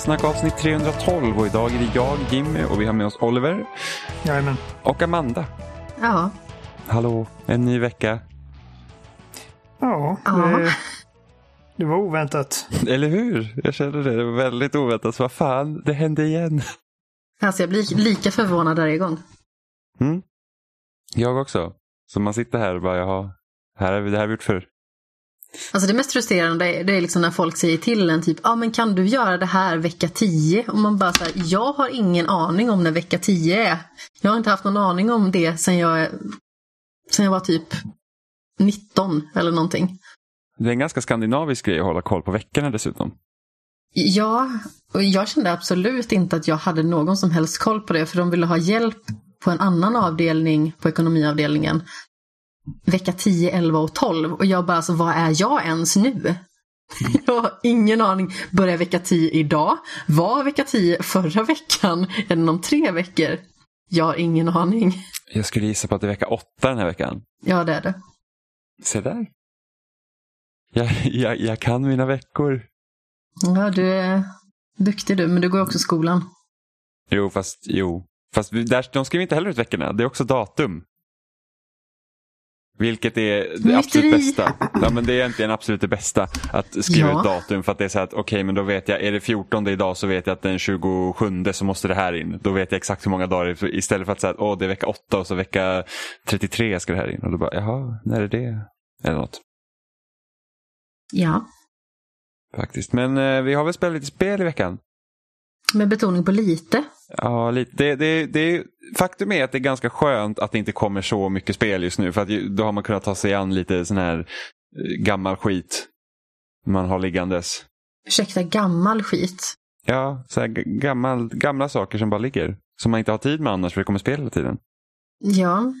Spelsnack avsnitt 312 och idag är det jag, Jimmy och vi har med oss Oliver Jajamän. och Amanda. Ja. Hallå, en ny vecka. Ja, Ja. det, det var oväntat. Eller hur? Jag kände det, det var väldigt oväntat. Så vad fan, det hände igen. Alltså jag blir lika förvånad varje gång. Mm. Jag också. Så man sitter här och bara, jaha, här har vi, det här har vi gjort förr. Alltså det mest frustrerande det är liksom när folk säger till en typ, ja ah, men kan du göra det här vecka 10? Och man bara säger, jag har ingen aning om när vecka 10 är. Jag har inte haft någon aning om det sen jag, sen jag var typ 19 eller någonting. Det är en ganska skandinavisk grej att hålla koll på veckorna dessutom. Ja, och jag kände absolut inte att jag hade någon som helst koll på det för de ville ha hjälp på en annan avdelning på ekonomiavdelningen. Vecka 10, 11 och 12 och jag bara, alltså vad är jag ens nu? Jag har ingen aning. Börjar vecka 10 idag? Var vecka 10 förra veckan? Är den om tre veckor? Jag har ingen aning. Jag skulle gissa på att det är vecka åtta den här veckan. Ja, det är det. Se där. Jag, jag, jag kan mina veckor. Ja, du är duktig du, men du går också i skolan. Jo, fast jo. Fast där, de skriver inte heller ut veckorna. Det är också datum. Vilket är det absolut bästa. Ja, men det är egentligen absolut det bästa. Att skriva Ja. ut datum för att det är så att okej men då vet jag, är det 14 idag så vet jag att den 27 så måste det här in. Då vet jag exakt hur många dagar det är. Istället för att säga att åh, det är vecka 8 och så vecka 33 ska det här in. Och då bara jaha, när är det? Eller något Ja, faktiskt. Men eh, vi har väl spelat lite spel i veckan. Med betoning på lite. Ja, lite. Det, det, det, faktum är att det är ganska skönt att det inte kommer så mycket spel just nu. För att då har man kunnat ta sig an lite sån här eh, gammal skit man har liggandes. Ursäkta, gammal skit. Ja, så här gammal, gamla saker som bara ligger. Som man inte har tid med annars för det kommer spel hela tiden. Ja,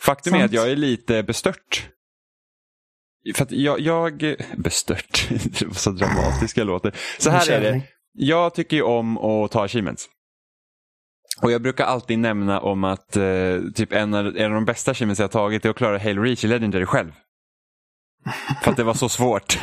Faktum är Sant. att jag är lite bestört. För att jag, jag bestört, det var så dramatiskt jag låter. Så här är det. Jag tycker ju om att ta achievements. Och jag brukar alltid nämna om att eh, typ en av, en av de bästa achievements jag har tagit är att klara Halo Reach i Legendary själv. För att det var så svårt.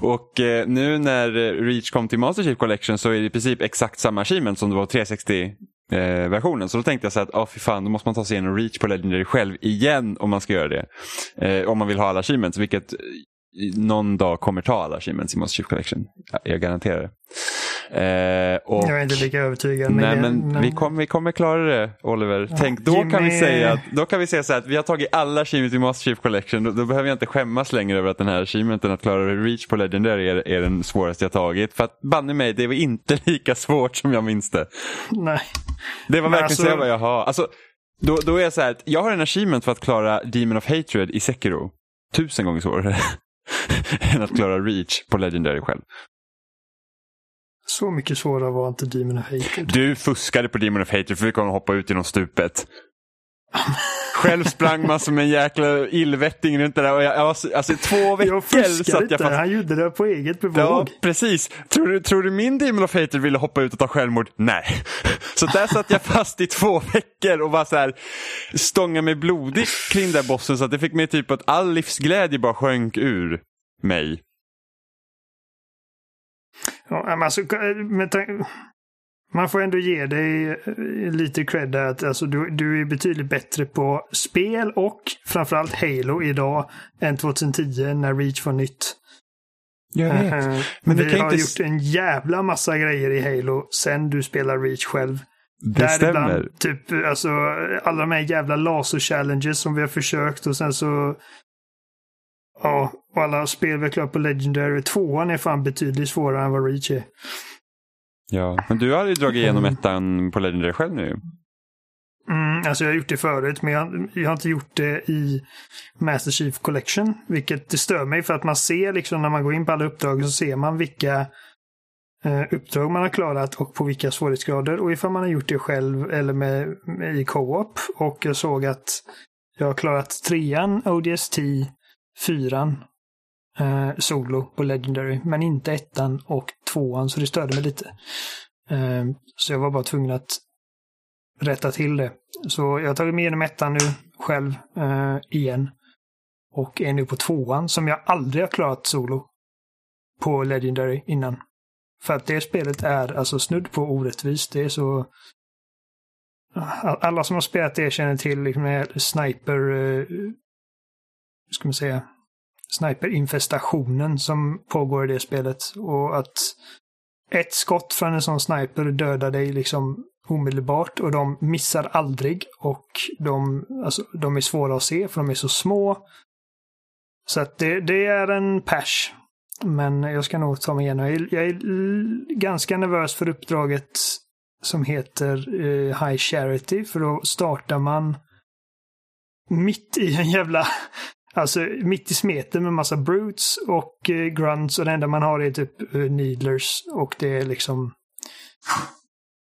Och eh, nu när eh, Reach kom till Master Chief Collection så är det i princip exakt samma achievement som det var 360-versionen. så då tänkte jag så här att oh, fy fan, då måste man ta sig igenom Reach på Legendary själv igen om man ska göra det. Eh, om man vill ha alla achievements, vilket eh, någon dag kommer ta alla achievements i Master Chief Collection. Jag- Jag garanterar det. Eh, och... Jag är inte lika övertygad. Nej det- men vi, kommer, vi kommer klara det Oliver. Tänk då kan vi säga att, då kan vi säga så här att vi har tagit alla achievements i Master Chief Collection. Då, då behöver jag inte skämmas längre över att den här achievementen att klara Reach på Legendary är, är den svåraste jag tagit. För att banne mig, det var inte lika svårt som jag minns det. Nej. Det var Men verkligen alltså- så jag bara, jaha. Alltså, då, då är jag så här att jag har en achievement för att klara Demon of Hatred i Sekiro. Tusen gånger svårare än att klara Reach på Legendary själv. Så mycket svårare var inte Demon of Hatred. Du fuskade på Demon of Hatred för vi kommer hoppa ut genom stupet. Själv sprang man som en jäkla illvetting runt det där och jag, jag var, så- alltså i två veckor Jag fuskade satt jag fast. Han gjorde det på eget Ja, bevåg. precis. Tror du, tror du min Demon of Hatred ville hoppa ut och ta självmord? Nej. Så där satt jag fast i två veckor och bara så här stånga mig blodig kring den bossen så att det fick mig typ att all livsglädje bara sjönk ur mig. Ja, men alltså, med man får ändå ge dig eh, lite cred där att alltså, du, du är betydligt bättre på spel och framförallt Halo idag än 2010 när Reach var nytt. Jag vet. Eh, Men vi har inte... gjort en jävla massa grejer i Halo sen du spelar Reach själv. Det stämmer. Däribland typ alltså alla de här jävla laser-challenges som vi har försökt och sen så Ja, och alla spel vi har klarat på Legendary. Tvåan är fan betydligt svårare än vad Reach är. Ja, men du har ju dragit igenom ettan på Legendary själv nu. Mm, alltså jag har gjort det förut, men jag, jag har inte gjort det i Master Chief Collection. Vilket det stör mig för att man ser liksom när man går in på alla uppdrag så ser man vilka eh, uppdrag man har klarat och på vilka svårighetsgrader. Och ifall man har gjort det själv eller med, med i co-op. Och jag såg att jag har klarat trean, ODST, fyran, eh, solo på Legendary. Men inte ettan och tvåan, så det störde mig lite. Eh, så jag var bara tvungen att rätta till det. Så jag har tagit mig igenom ettan nu själv eh, igen. Och är nu på tvåan som jag aldrig har klarat solo på Legendary innan. För att det spelet är alltså snudd på orättvist. Det är så... Alla som har spelat det känner till liksom sniper... Eh, ska man säga? Sniperinfestationen som pågår i det spelet. Och att ett skott från en sån sniper dödar dig liksom omedelbart och de missar aldrig. Och de, alltså, de är svåra att se för de är så små. Så att det, det är en pers. Men jag ska nog ta mig igenom. Jag är, jag är ganska nervös för uppdraget som heter uh, High Charity. För då startar man mitt i en jävla... Alltså mitt i smeten med massa brutes och uh, grunts och det enda man har är typ uh, needlers och det är liksom...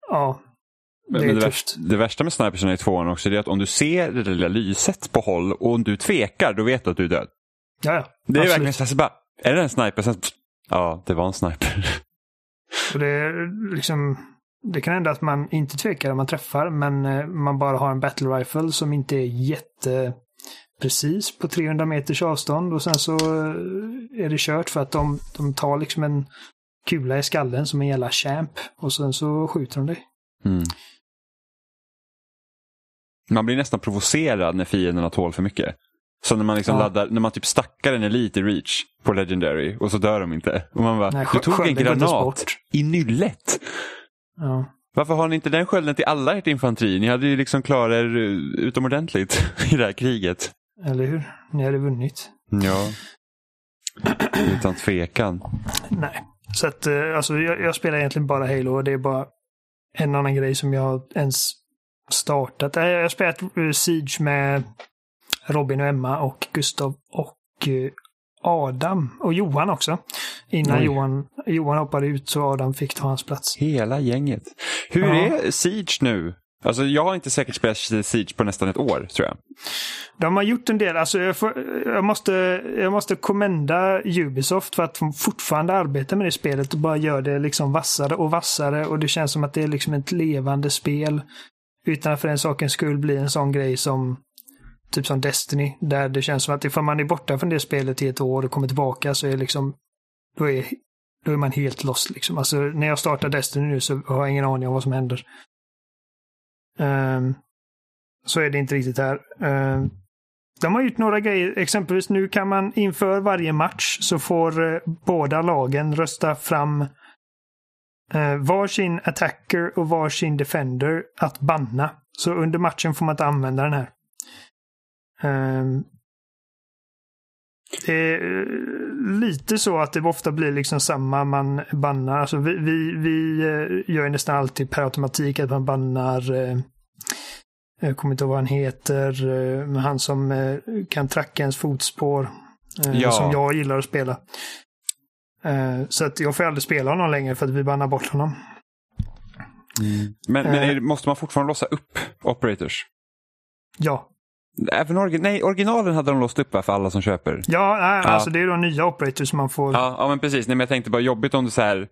Ja. Det, men, men det, värsta, det, värsta med snipersen i tvåan också är att om du ser det lilla lyset på håll och om du tvekar då vet du att du är död. Ja, ja. Det är verkligen så bara, är det en sniper? Sen, ja, det var en sniper. Och det, är liksom, det kan hända att man inte tvekar om man träffar, men eh, man bara har en battle rifle som inte är jätteprecis på 300 meters avstånd och sen så eh, är det kört för att de, de tar liksom en kula i skallen som en jävla champ och sen så skjuter de dig. Mm. Man blir nästan provocerad när fienderna tål för mycket. Så när man liksom ja. laddar, när man typ stackar en elit i reach på Legendary och så dör de inte. Och man bara, Nej, du tog en granat i nyllet. Ja. Varför har ni inte den skölden till alla ert infanteri? Ni hade ju liksom klarat er eh, utomordentligt i det här kriget. Eller hur? Ni hade vunnit. Ja. Utan tvekan. Nej. Så att, eh, alltså jag, jag, spelar egentligen bara Halo och det är bara en annan grej som jag ens startat. Jag har spelat eh, Siege med Robin och Emma och Gustav och eh, Adam och Johan också. Innan Johan, Johan hoppade ut så Adam fick ta hans plats. Hela gänget. Hur ja. är Siege nu? Alltså jag har inte säkert spelat Siege på nästan ett år tror jag. De har gjort en del. Alltså jag, får, jag, måste, jag måste kommenda Ubisoft för att de fortfarande arbetar med det spelet och bara gör det liksom vassare och vassare. Och det känns som att det är liksom ett levande spel. Utan att för den sakens skull bli en sån grej som typ som Destiny, där det känns som att ifall man är borta från det spelet i ett år och kommer tillbaka så är liksom, då är, då är man helt lost liksom. Alltså när jag startar Destiny nu så har jag ingen aning om vad som händer. Ehm, så är det inte riktigt här. Ehm, de har gjort några grejer, exempelvis nu kan man inför varje match så får eh, båda lagen rösta fram eh, varsin attacker och varsin defender att banna. Så under matchen får man inte använda den här. Ehm, det är lite så att det ofta blir liksom samma man bannar. Alltså vi, vi, vi eh, gör nästan alltid per automatik att man bannar eh, jag kommer inte ihåg vad han heter, eh, men han som kan tracka ens fotspår. Ja. Som jag gillar att spela. Så att jag får aldrig spela honom längre för att vi bannar bort honom. Mm. Men, men är, måste man fortfarande låsa upp operators? Ja. Även origin nej, originalen hade de låst upp för alla som köper. Ja, nej, ja. alltså det är då nya operators som man får. Ja, ja men precis. Nej, men jag tänkte bara jobbigt om du så här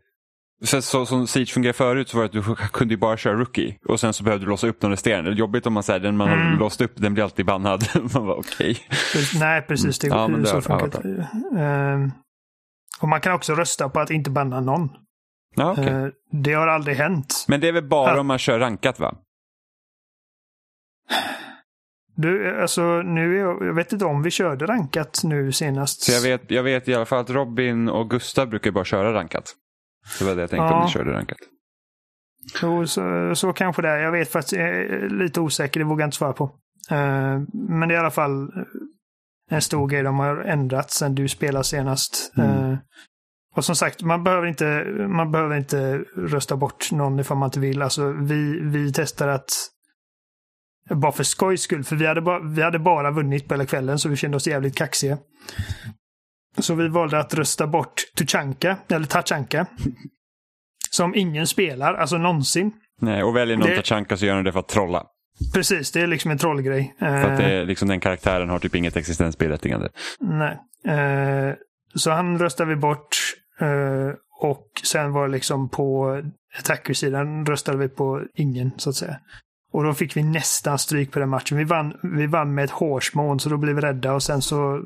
så, så, som Siege fungerade förut så var det att du kunde bara köra Rookie och sen så behövde du låsa upp de resterande. Jobbigt om man säger den man mm. har låst upp den blir alltid bannad. man var okej. Okay. Nej precis, det, ja, men så funkar det. Och man kan också rösta på att inte banna någon. Ja, okay. uh, det har aldrig hänt. Men det är väl bara ja. om man kör rankat va? Du, alltså nu, jag, jag vet inte om vi körde rankat nu senast. Så jag, vet, jag vet i alla fall att Robin och Gustav brukar bara köra rankat. Det var det jag tänkte ja. om ni körde rankat. Så, så, så kanske det är. Jag vet faktiskt, jag är lite osäker, det vågar jag inte svara på. Uh, men det är i alla fall en stor grej de har ändrat sedan du spelade senast. Mm. Uh, och som sagt, man behöver, inte, man behöver inte rösta bort någon ifall man inte vill. Alltså, vi, vi testar att bara för skojs skull, för vi hade, bara, vi hade bara vunnit på hela kvällen så vi kände oss jävligt kaxiga. Så vi valde att rösta bort Tuchanka, eller Tachanka. Som ingen spelar, alltså någonsin. Nej, och väljer någon det... Tachanka så gör de det för att trolla. Precis, det är liksom en trollgrej. För att det är, liksom, den karaktären har typ inget existensberättigande. Nej. Eh, så han röstade vi bort. Eh, och sen var det liksom på attackersidan röstade vi på ingen, så att säga. Och då fick vi nästan stryk på den matchen. Vi vann, vi vann med ett hårsmån, så då blev vi rädda och sen så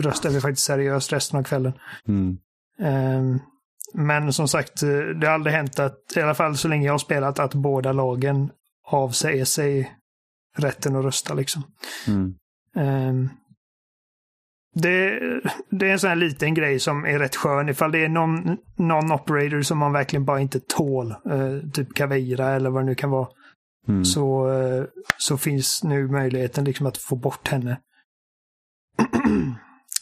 röstade vi faktiskt seriöst resten av kvällen. Mm. Um, Men som sagt, det har aldrig hänt att, i alla fall så länge jag har spelat, att båda lagen avsäger sig rätten att rösta liksom. Mm. Um, det, det, är en sån här liten grej som är rätt skön ifall det är någon, någon operator som man verkligen bara inte tål. Uh, typ Caveira eller vad det nu kan vara. Mm. Så, eh, så finns nu möjligheten liksom att få bort henne.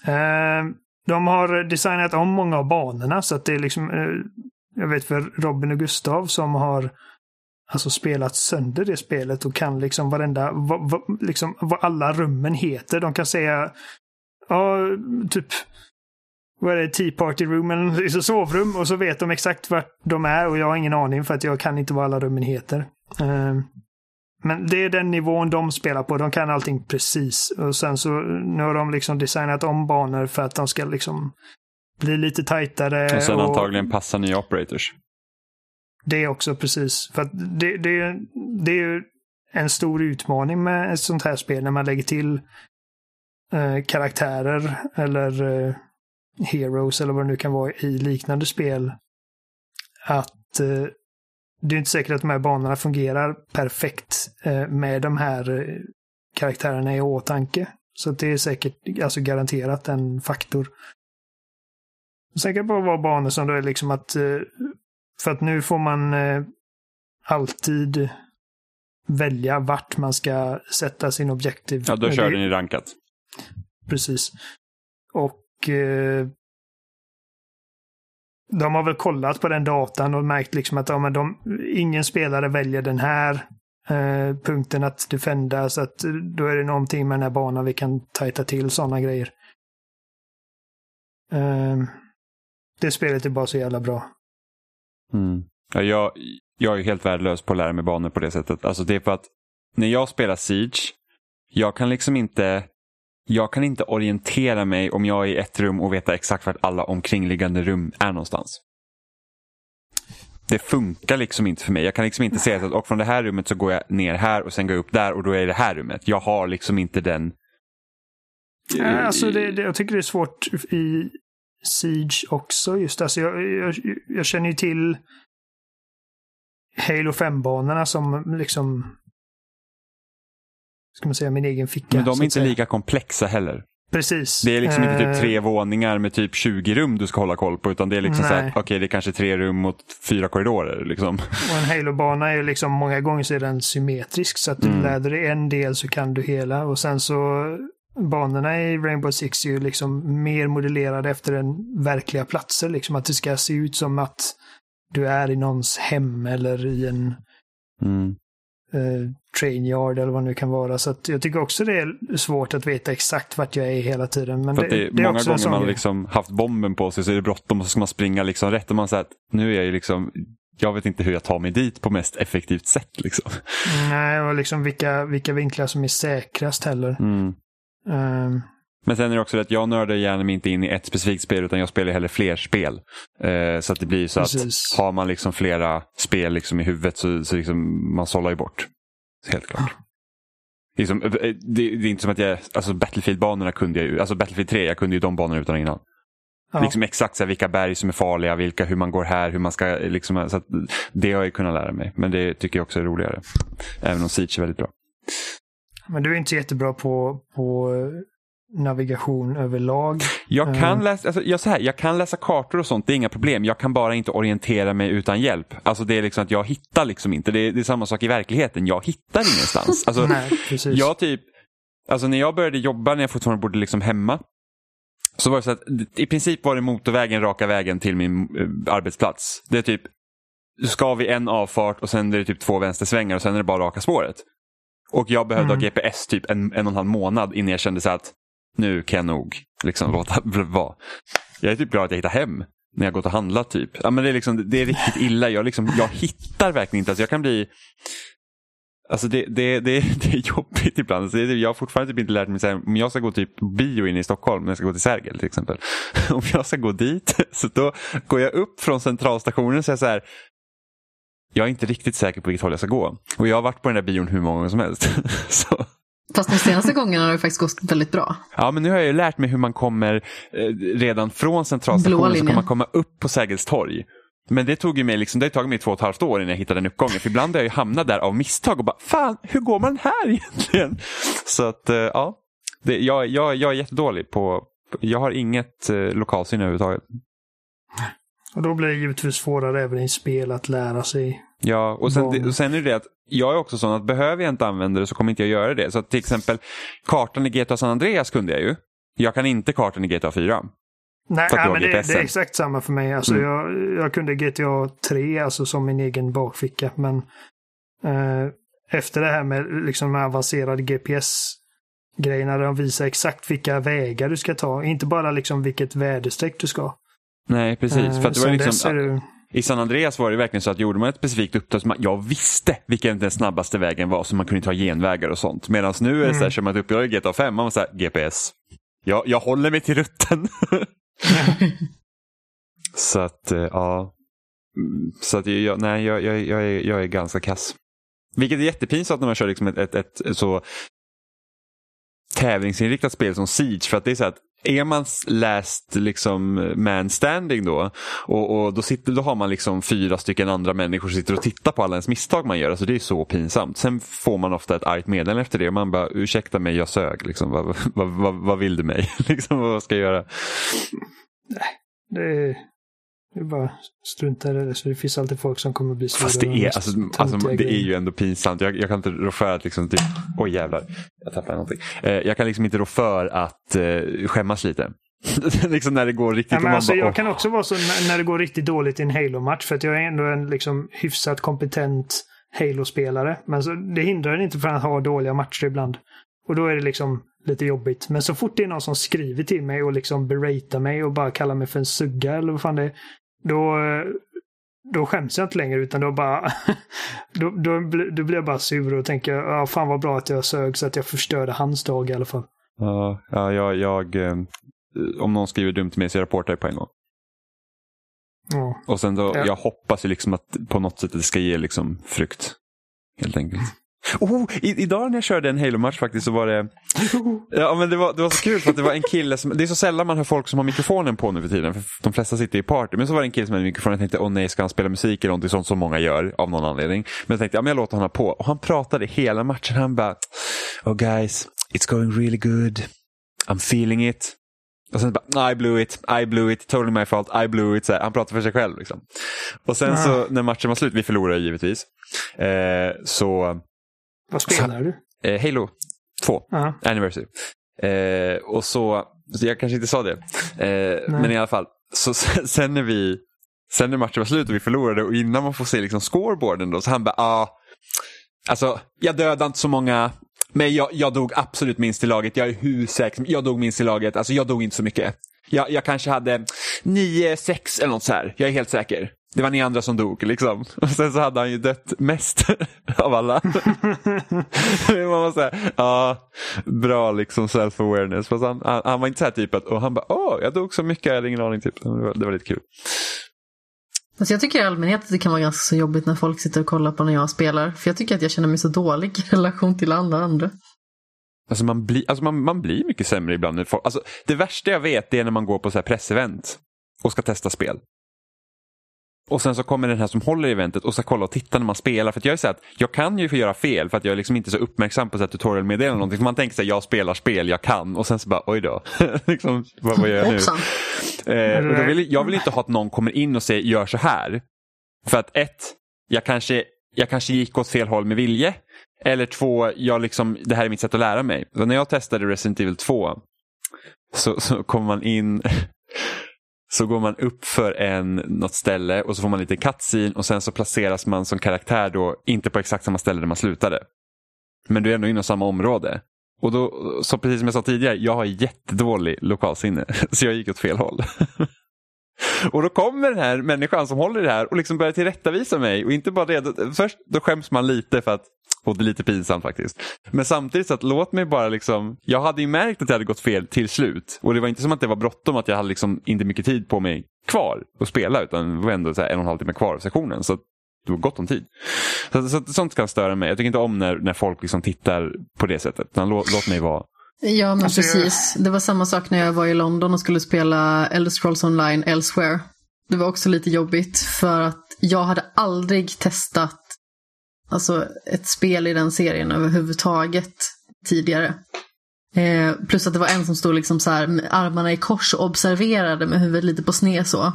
Eh, de har designat om många av banorna så att det är liksom, eh, jag vet för Robin och Gustav som har alltså spelat sönder det spelet och kan liksom varenda, vad, vad, liksom vad alla rummen heter. De kan säga, ja, typ, vad är det, Tea Party Room eller liksom sovrum och så vet de exakt vart de är och jag har ingen aning för att jag kan inte vad alla rummen heter. Uh, men det är den nivån de spelar på. De kan allting precis. Och sen så nu har de liksom designat om banor för att de ska liksom bli lite tajtare. Och sen och... antagligen passa nya operators. Det också precis. För det, det, det är ju en stor utmaning med ett sånt här spel när man lägger till eh, karaktärer eller eh, heroes eller vad det nu kan vara i liknande spel. Att eh, det är inte säkert att de här banorna fungerar perfekt eh, med de här eh, karaktärerna i åtanke. Så det är säkert, alltså garanterat en faktor. Sen kan det bara vara banor som då är liksom att eh, för att nu får man alltid välja vart man ska sätta sin objektiv. Ja, då kör den i rankat. Precis. Och eh, de har väl kollat på den datan och märkt liksom att ja, men de, ingen spelare väljer den här eh, punkten att defenda. Så att eh, då är det någonting med den här banan vi kan tajta till sådana grejer. Eh, det spelet är bara så jävla bra. Mm. Ja, jag, jag är helt värdelös på att lära mig banor på det sättet. Alltså det är för att när jag spelar Siege, jag kan liksom inte jag kan inte orientera mig om jag är i ett rum och veta exakt vart alla omkringliggande rum är någonstans. Det funkar liksom inte för mig. Jag kan liksom inte säga att och från det här rummet så går jag ner här och sen går jag upp där och då är det här rummet. Jag har liksom inte den... Alltså det, det, jag tycker det är svårt i Siege också. Just alltså jag, jag, jag känner ju till Halo 5-banorna som liksom ska man säga, min egen ficka. Men de är inte lika komplexa heller. Precis. Det är liksom inte typ tre eh, våningar med typ 20 rum du ska hålla koll på utan det är liksom Nej. så här, okej okay, det är kanske tre rum mot fyra korridorer. Liksom. Och en Halo-bana är ju liksom, många gånger så är den symmetrisk så att du mm. lär dig en del så kan du hela och sen så banorna i Rainbow Six är ju liksom mer modellerade efter den verkliga platser. Liksom att det ska se ut som att du är i någons hem eller i en mm. Eh, train yard eller vad det nu kan vara. Så jag tycker också det är svårt att veta exakt vart jag är hela tiden. Men det, det, är många gånger man liksom haft bomben på sig så är det bråttom och så ska man springa liksom rätt och man säger att nu är jag ju liksom jag vet inte hur jag tar mig dit på mest effektivt sätt. Liksom. Nej, och liksom vilka, vilka vinklar som är säkrast heller. Mm. Um, men sen är det också att jag nördar gärna inte in i ett specifikt spel utan jag spelar hellre fler spel. Uh, så att det blir så precis. att har man liksom flera spel liksom i huvudet så, så liksom man sållar ju bort. Helt klart. Liksom, eh, det, det, är inte som att jag, alltså Battlefield-banorna kunde jag ju, alltså Battlefield 3, jag kunde ju de banorna utan innan. Ja. Liksom exakt så här, vilka berg som är farliga, vilka, hur man går här, hur man ska, liksom, så det har jag kunnat lära mig. Men det tycker jag också är roligare. Även om Siege är väldigt bra. Men du är inte jättebra på, på navigation överlag. Jag kan, eh. läsa, alltså, jag, så här, jag kan läsa kartor och sånt, det är inga problem. Jag kan bara inte orientera mig utan hjälp. Alltså det är liksom att jag hittar liksom inte. Det är, det är samma sak i verkligheten. Jag hittar ingenstans. Alltså, Nej, precis. Jag typ, alltså när jag började jobba när jag fortfarande bodde liksom hemma. Så var det så att i princip var det motorvägen raka vägen till min uh, arbetsplats. Det är typ, ska vi en avfart och sen är det typ två vänstersvängar och sen är det bara raka spåret. Och jag behövde mm. ha GPS typ en, en och en halv månad innan jag kände så att nu kan jag nog liksom låta vara. Jag är typ glad att jag hittar hem när jag gått och handlat typ. Ja, men det, är liksom, det är riktigt illa. Jag, liksom, jag hittar verkligen inte. Alltså, jag kan bli... Alltså det, det, det, det är jobbigt ibland. Alltså det, jag har fortfarande typ inte lärt mig, så här, om jag ska gå typ bio in i Stockholm, när jag ska gå till Sergel till exempel. Om jag ska gå dit, så då går jag upp från centralstationen och säger så här, jag är inte riktigt säker på vilket håll jag ska gå. Och jag har varit på den där bion hur många gånger som helst. så Fast de senaste gångerna har det faktiskt gått väldigt bra. Ja, men nu har jag ju lärt mig hur man kommer eh, redan från centralstationen så kan man komma upp på Sergels torg. Men det tog ju mig liksom, det har tagit mig två och ett halvt år innan jag hittade den uppgången. För ibland har jag ju hamnat där av misstag och bara, fan, hur går man här egentligen? Så att, eh, ja. Det, jag, jag, jag är jättedålig på, jag har inget eh, lokalsinne överhuvudtaget. Och då blir det givetvis svårare även i spel att lära sig. Ja, och sen, och sen är det att jag är också sån att behöver jag inte använda det så kommer inte jag göra det. Så till exempel kartan i GTA San Andreas kunde jag ju. Jag kan inte kartan i GTA 4. Nej, ja, men det, det, är exakt samma för mig. Alltså, mm. jag, jag kunde GTA 3 alltså, som min egen bakficka. Men eh, efter det här med liksom, avancerade GPS-grejerna där de visar exakt vilka vägar du ska ta. Inte bara liksom vilket väderstreck du ska. Nej, precis. Eh, för det var liksom, du... I San Andreas var det verkligen så att gjorde man ett specifikt uppdrag så man, jag visste vilken den snabbaste vägen var så man kunde ta genvägar och sånt. Medan nu är det mm. så här, kör man ett uppdrag i GTA 5, man här, GPS. Jag, jag håller mig till rutten. så att, eh, ja. Mm, så att jag, nej, jag, jag, jag, är, jag är ganska kass. Vilket är jättepinsamt när man kör liksom ett, ett, ett så tävlingsinriktat spel som Siege. För att det är så att är man last liksom eh, man standing då och, och då, sitter, då har man liksom fyra stycken andra människor som sitter och tittar på alla ens misstag man gör. Alltså det är så pinsamt. Sen får man ofta ett argt meddelande efter det och man bara ursäkta mig jag sög. Liksom, vad, vad, vad, vad vill du mig? liksom, vad ska jag göra? Nej, det är, det är bara strunta i det. Så det finns alltid folk som kommer bli sura. Fast det är, alltså, alltså, det är ju ändå pinsamt. Jag, jag kan inte rå för att liksom, typ, oj jävlar, jag tappade någonting. Eh, jag kan liksom inte rå för att eh, skämmas lite. liksom när det går riktigt ja, men alltså, bara, Jag kan också vara så när, när det går riktigt dåligt i en Halo-match. För att jag är ändå en liksom, hyfsat kompetent Halo-spelare. Men så, det hindrar en inte från att ha dåliga matcher ibland. Och då är det liksom lite jobbigt. Men så fort det är någon som skriver till mig och liksom beratar mig och bara kallar mig för en sugga eller vad fan det är. Då, då skäms jag inte längre utan då bara... då, då, då blir jag bara sur och tänker ja, fan vad bra att jag sög så att jag förstörde hans dag i alla fall. Ja, ja jag, jag eh, om någon skriver dumt till mig så jag rapportar jag på en gång. Ja. Och sen då, ja. jag hoppas ju liksom att på något sätt det ska ge liksom frukt. Helt enkelt. Oh, i, idag när jag körde en Halo-match faktiskt så var det... Ja, men det, var, det var så kul för att det var en kille som... Det är så sällan man hör folk som har mikrofonen på nu för tiden. För de flesta sitter i party. Men så var det en kille som hade mikrofonen jag tänkte, åh nej, ska han spela musik eller någonting sånt som många gör av någon anledning. Men jag tänkte, ja men jag låter honom på. Och han pratade hela matchen. Han bara, oh guys, it's going really good. I'm feeling it. Och sen bara, I blew it, I blew it, totally my fault, I blew it. Så här, han pratar för sig själv. Liksom. Och sen så när matchen var slut, vi förlorade givetvis. Eh, så vad spelar du? Eh, Halo 2, uh-huh. Anniversary. Eh, och så, så, jag kanske inte sa det, eh, men i alla fall, så sen när vi Sen när matchen var slut och vi förlorade och innan man får se liksom scoreboarden då så han bara, ah, alltså jag dödade inte så många, men jag, jag dog absolut minst i laget. Jag är hur säker Jag dog minst i laget, alltså jag dog inte så mycket. Jag, jag kanske hade 9-6 eller något så här. Jag är helt säker. Det var ni andra som dog liksom. Och sen så hade han ju dött mest av alla. Man var så här, ja, bra liksom self-awareness. Fast han, han, han, var inte så här typ att, och han bara, åh, jag dog så mycket, jag hade ingen aning. Typ. Det, var, det var lite kul. Alltså jag tycker i allmänhet att det kan vara ganska så jobbigt när folk sitter och kollar på när jag spelar. För jag tycker att jag känner mig så dålig i relation till alla andra. Alltså man, blir, alltså man, man blir mycket sämre ibland. Alltså det värsta jag vet är när man går på så här pressevent och ska testa spel. Och sen så kommer den här som håller eventet och ska kolla och titta när man spelar. För jag är så att jag kan ju få göra fel för att jag är liksom inte så uppmärksam på tutorial-meddelanden. Någonting. man tänker sig jag spelar spel, jag kan. Och sen så bara oj då. liksom, vad, vad gör jag nu? Eh, och då vill, jag vill inte ha att någon kommer in och säger gör så här. För att ett, jag kanske, jag kanske gick åt fel håll med vilje. Eller två, jag liksom, det här är mitt sätt att lära mig. Så när jag testade Resident Evil 2 så, så kom man in så går man upp för en, något ställe och så får man lite cutscene och sen så placeras man som karaktär då inte på exakt samma ställe där man slutade. Men du är ändå inom samma område. Och då, så precis som jag sa tidigare, jag har jättedålig lokalsinne. Så jag gick åt fel håll. Och då kommer den här människan som håller i det här och liksom börjar tillrättavisa mig. Och inte bara det, först då skäms man lite för att och det är lite pinsamt faktiskt. Men samtidigt så att låt mig bara liksom, jag hade ju märkt att jag hade gått fel till slut. Och det var inte som att det var bråttom att jag hade liksom inte mycket tid på mig kvar att spela utan det var ändå så här en och en halv timme kvar av sessionen. Så det var gott om tid. Så, så, sånt kan störa mig. Jag tycker inte om när, när folk liksom tittar på det sättet. Utan låt, låt mig vara. Ja, men Alltså, precis. Det var samma sak när jag var i London och skulle spela Elder Scrolls Online Elsewhere. Det var också lite jobbigt för att jag hade aldrig testat alltså, ett spel i den serien överhuvudtaget tidigare. Eh, plus att det var en som stod liksom så här med armarna i kors och observerade med huvudet lite på sned så.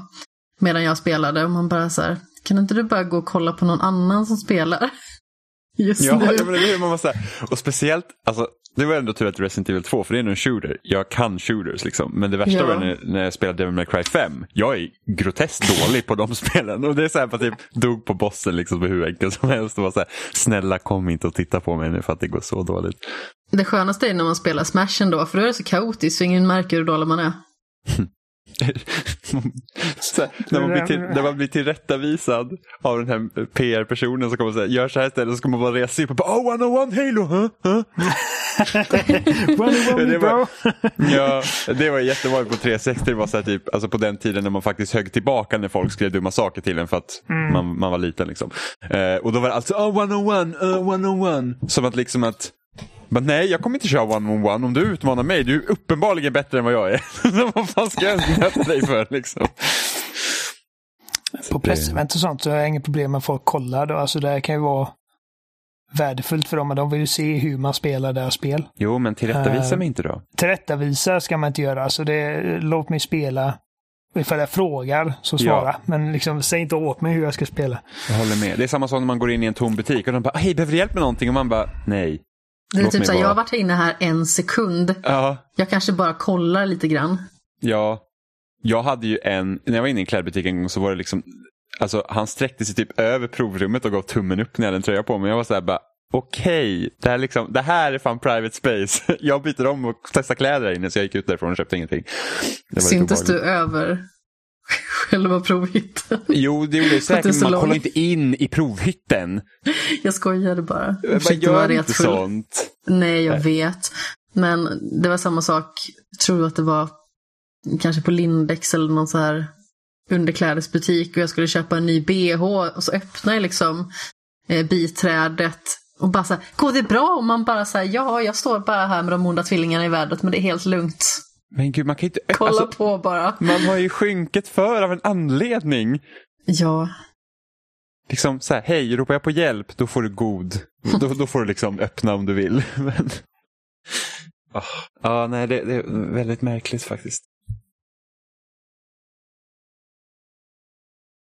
Medan jag spelade och man bara så här, kan inte du bara gå och kolla på någon annan som spelar? Just Ja, nu. ja men det är man måste, och speciellt, alltså, det var ändå tur att Resident Evil 2, för det är en shooter. Jag kan shooters liksom. Men det värsta Ja. var när, när jag spelade Devil May Cry 5. Jag är groteskt dålig på de spelen. Och det är så här, att jag dog på bossen liksom hur enkelt som helst. Och var så här, snälla kom inte och titta på mig nu för att det går så dåligt. Det skönaste är när man spelar Smash ändå, för då är det så kaotiskt så ingen märker hur dålig man är. så när, man blir till, när man blir tillrättavisad av den här PR-personen som kommer säger gör så här istället så ska man bara resa sig upp och bara oh, 101 Halo, huh? huh? Running on me, Det var-. Ja, det var jättevanligt på 360. Det var så här typ, alltså på den tiden när man faktiskt högg tillbaka när folk skrev dumma saker till en för att man, man var liten. Liksom. Eh, och då var det alltså oh, 101, uh, 101. Som att liksom att men nej, jag kommer inte köra one-on-one. Om du utmanar mig, du är uppenbarligen bättre än vad jag är. vad fan ska jag möta dig för liksom? På pressevent och sånt så har jag inget problem med folk kollar. Då. Alltså det kan ju vara värdefullt för dem, men de vill ju se hur man spelar deras spel. Jo, men tillrättavisa Eh. mig inte då. Tillrättavisa ska man inte göra. Alltså det, låt mig spela. Ifall jag frågar så svara. Ja. Men liksom, säg inte åt mig hur jag ska spela. Jag håller med. Det är samma sak när man går in i en tom butik och de bara, hej, behöver du hjälp med någonting? Och man bara, nej. Det är Låt typ så här, jag har varit här inne här en sekund. Ja, Jag kanske bara kollar lite grann. Ja, jag hade ju en, när jag var inne i en klädbutik en gång så var det liksom, alltså han sträckte sig typ över provrummet och gav tummen upp när jag hade en tröja på mig. Jag var så här bara, okej, det, här liksom, det här är fan private space. Jag byter om och testar kläder här inne så jag gick ut därifrån och köpte ingenting. Det Syntes du över själva provhytten? Jo, det gjorde är säkert, men man lång. kollar inte in i provhytten. Jag skojade bara. Jag Man försökte vara gör inte retfull. sånt. Nej, jag vet. Men det var samma sak, tror jag att det var kanske på Lindex eller någon så här underklädesbutik och jag skulle köpa en ny bh och så öppnar jag liksom eh, biträdet och bara så här, går det bra? Och man bara så här, ja, jag står bara här med de onda tvillingarna i vädret men det är helt lugnt. Men gud, man kan inte... Kolla Alltså, på bara. man har ju skynket för av en anledning. Ja, liksom så här, hej, ropar jag på hjälp, då får du god. Då, då får du liksom öppna om du vill. Men... Ah, Ja, nej, det, det är väldigt märkligt faktiskt.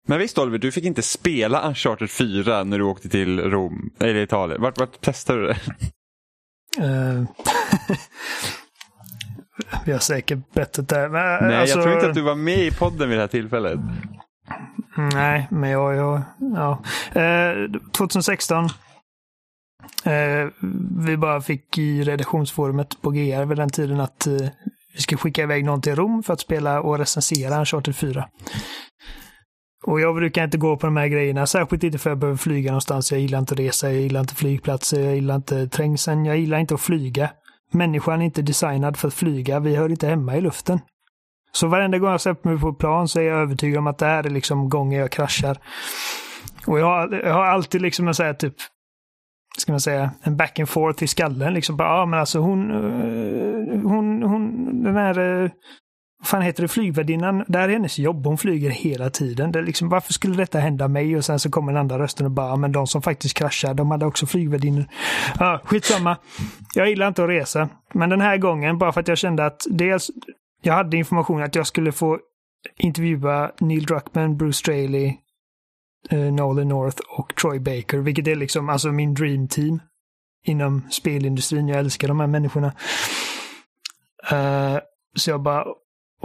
Men visst Oliver, du fick inte spela Uncharted 4 när du åkte till Rom, eller Italien. Vart, vart testade du det? Vi har säkert bettat det. Men, Nej, alltså, jag tror inte att du var med i podden vid det här tillfället. Nej, men jag... jag ja. Eh, 2016. Eh, vi bara fick i redaktionsforumet på GR vid den tiden att eh, vi ska skicka iväg någon till Rom för att spela och recensera Uncharted 4. Och jag brukar inte gå på de här grejerna, särskilt inte för att jag behöver flyga någonstans. Jag gillar inte att resa, jag gillar inte flygplatser, jag gillar inte trängseln, jag gillar inte att flyga. Människan är inte designad för att flyga, vi hör inte hemma i luften. Så varenda gång jag sätter mig på ett plan så är jag övertygad om att det här är liksom gången jag kraschar. Och jag har, jag har alltid liksom en så här typ, ska man säga, en back and forth i skallen. Liksom bara, ja men alltså hon, eh, hon, hon, den här, eh, vad fan heter det, flygvärdinnan, det här är hennes jobb, hon flyger hela tiden. Det är liksom, varför skulle detta hända mig? Och sen så kommer den andra rösten och bara, men de som faktiskt kraschar, de hade också flygvärdinnor. Ja, skitsamma. Jag gillar inte att resa. Men den här gången, bara för att jag kände att dels, jag hade information att jag skulle få intervjua Neil Druckmann, Bruce Straley, eh, Nolan North och Troy Baker, vilket är liksom alltså min dream team inom spelindustrin. Jag älskar de här människorna. Uh, så jag bara,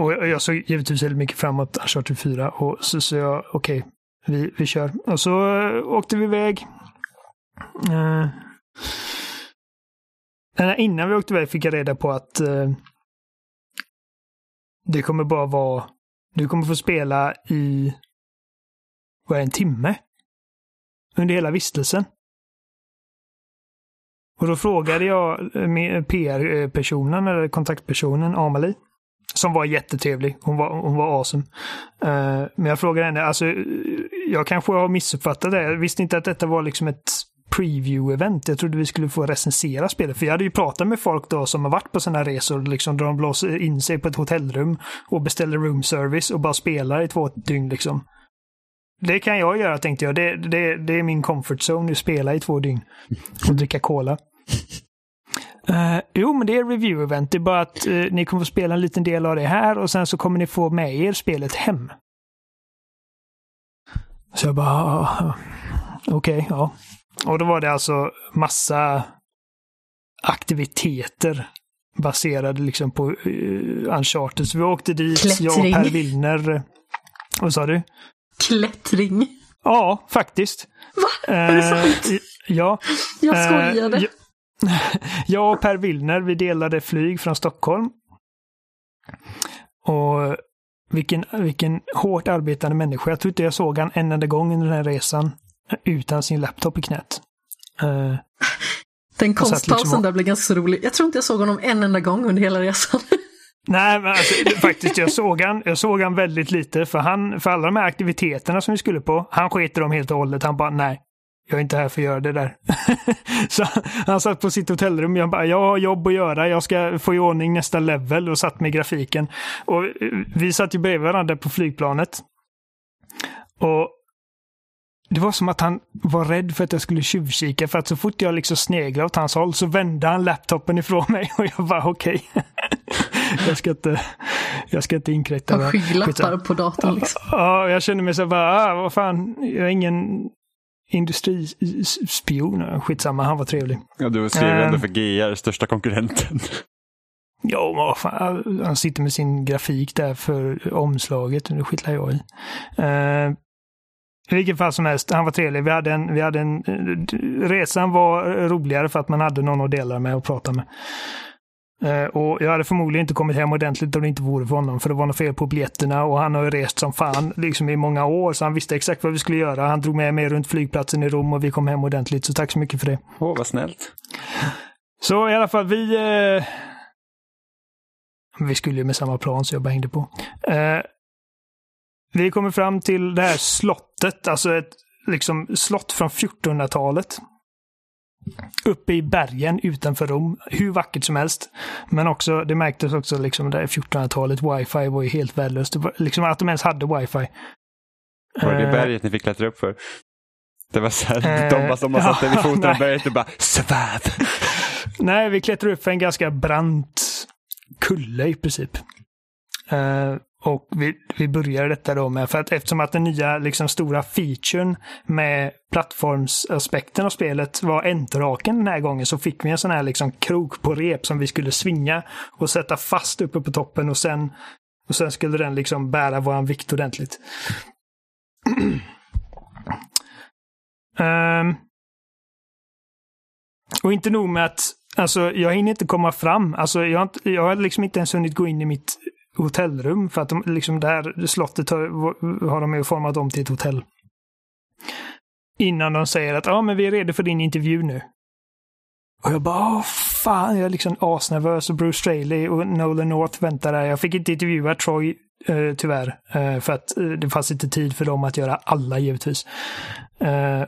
och jag såg givetvis väldigt mycket framåt Uncharted 4 och så sa jag okej, vi, vi kör. Och så eh, åkte vi iväg. Eh, eh, innan vi åkte iväg fick jag reda på att eh, det kommer bara vara, du kommer få spela i, vad är det, en timme? Under hela vistelsen. Och då frågade jag eh, PR-personen, eller kontaktpersonen, Amalie, som var jättetrevlig. Hon var, hon var awesome. Uh, men jag frågade henne, alltså, jag kanske har missuppfattat det. Jag visste inte att detta var liksom ett preview-event. Jag trodde vi skulle få recensera spelet. För jag hade ju pratat med folk då som har varit på sådana resor, liksom, där de blåser in sig på ett hotellrum och beställer room service och bara spelar i två dygn. Liksom. Det kan jag göra tänkte jag. Det, det, det är min comfort zone, att spela i två dygn och dricka cola. Uh, jo, men det är review-event. Det är bara att uh, ni kommer få spela en liten del av det här och sen så kommer ni få med er spelet hem. Så jag bara, uh, okej, okay, ja. Och då var det alltså massa aktiviteter baserade liksom på uh, Uncharted. Så vi åkte dit, Klättring. jag och Per Willner. Vad sa du? Klättring. Ja, faktiskt. Va? Är det sant? Ja. Jag skojade. Jag och Per Willner, vi delade flyg från Stockholm. Och vilken, vilken hårt arbetande människa. Jag tror inte jag såg han en enda gång under den här resan utan sin laptop i knät. Uh, den konstpausen liksom... där blev ganska rolig. Jag tror inte jag såg honom en enda gång under hela resan. Nej, men alltså, faktiskt jag såg han, jag såg han väldigt lite för han, för alla de här aktiviteterna som vi skulle på, han sket dem helt och hållet. Han bara nej, jag är inte här för att göra det där. så han satt på sitt hotellrum. Jag bara, jag har jobb att göra. Jag ska få i ordning nästa level och satt med grafiken. Och vi satt ju bredvid varandra på flygplanet. Och det var som att han var rädd för att jag skulle tjuvkika för att så fort jag liksom sneglade åt hans håll så vände han laptopen ifrån mig och jag bara okej. Okay. jag ska inte, jag ska inte inkräkta. Och skygglappar på datorn liksom. Ja, jag kände mig så bara, ah, vad fan, jag är ingen industrispion. Skitsamma, han var trevlig. Ja, du skrev ändå för GR, största konkurrenten. Ja, fan. Han sitter med sin grafik där för omslaget. Det skitlar jag i. Uh, i vilket fall som helst, han var trevlig. Vi hade en, vi hade en, resan var roligare för att man hade någon att dela med och prata med. Uh, och jag hade förmodligen inte kommit hem ordentligt om det inte vore för honom. För det var något fel på biljetterna och han har rest som fan liksom i många år. Så han visste exakt vad vi skulle göra. Han drog med mig runt flygplatsen i Rom och vi kom hem ordentligt. Så tack så mycket för det. Åh, oh, vad snällt. Så i alla fall, vi... Uh, vi skulle ju med samma plan så jag bara hängde på. Uh, vi kommer fram till det här slottet, alltså ett liksom slott från 1400-talet uppe i bergen utanför Rom. Hur vackert som helst. Men också, det märktes också liksom det 1400-talet, wifi var ju helt värdelöst. Liksom att de ens hade wifi. Var det uh, berget ni fick klättra upp för? Det var så här, uh, de bara som man satte vid foten av berget och bara sväv. nej, vi klättrade upp för en ganska brant kulle i princip. Och vi, vi började detta då med, för att eftersom att den nya liksom stora featuren med plattformsaspekten av spelet var entraken den här gången så fick vi en sån här liksom krok på rep som vi skulle svinga och sätta fast uppe på toppen och sen, och sen skulle den liksom bära våran vikt ordentligt. um, och inte nog med att Alltså, jag hinner inte komma fram. Alltså, jag, har inte, jag har liksom inte ens hunnit gå in i mitt hotellrum för att de, liksom där, slottet har, har de ju format om till ett hotell. Innan de säger att ja, men vi är redo för din intervju nu. Och jag bara, åh fan, jag är liksom asnervös och Bruce Straley och Nolan North väntar där. Jag fick inte intervjua Troy eh, tyvärr, eh, för att eh, det fanns inte tid för dem att göra alla givetvis. Eh,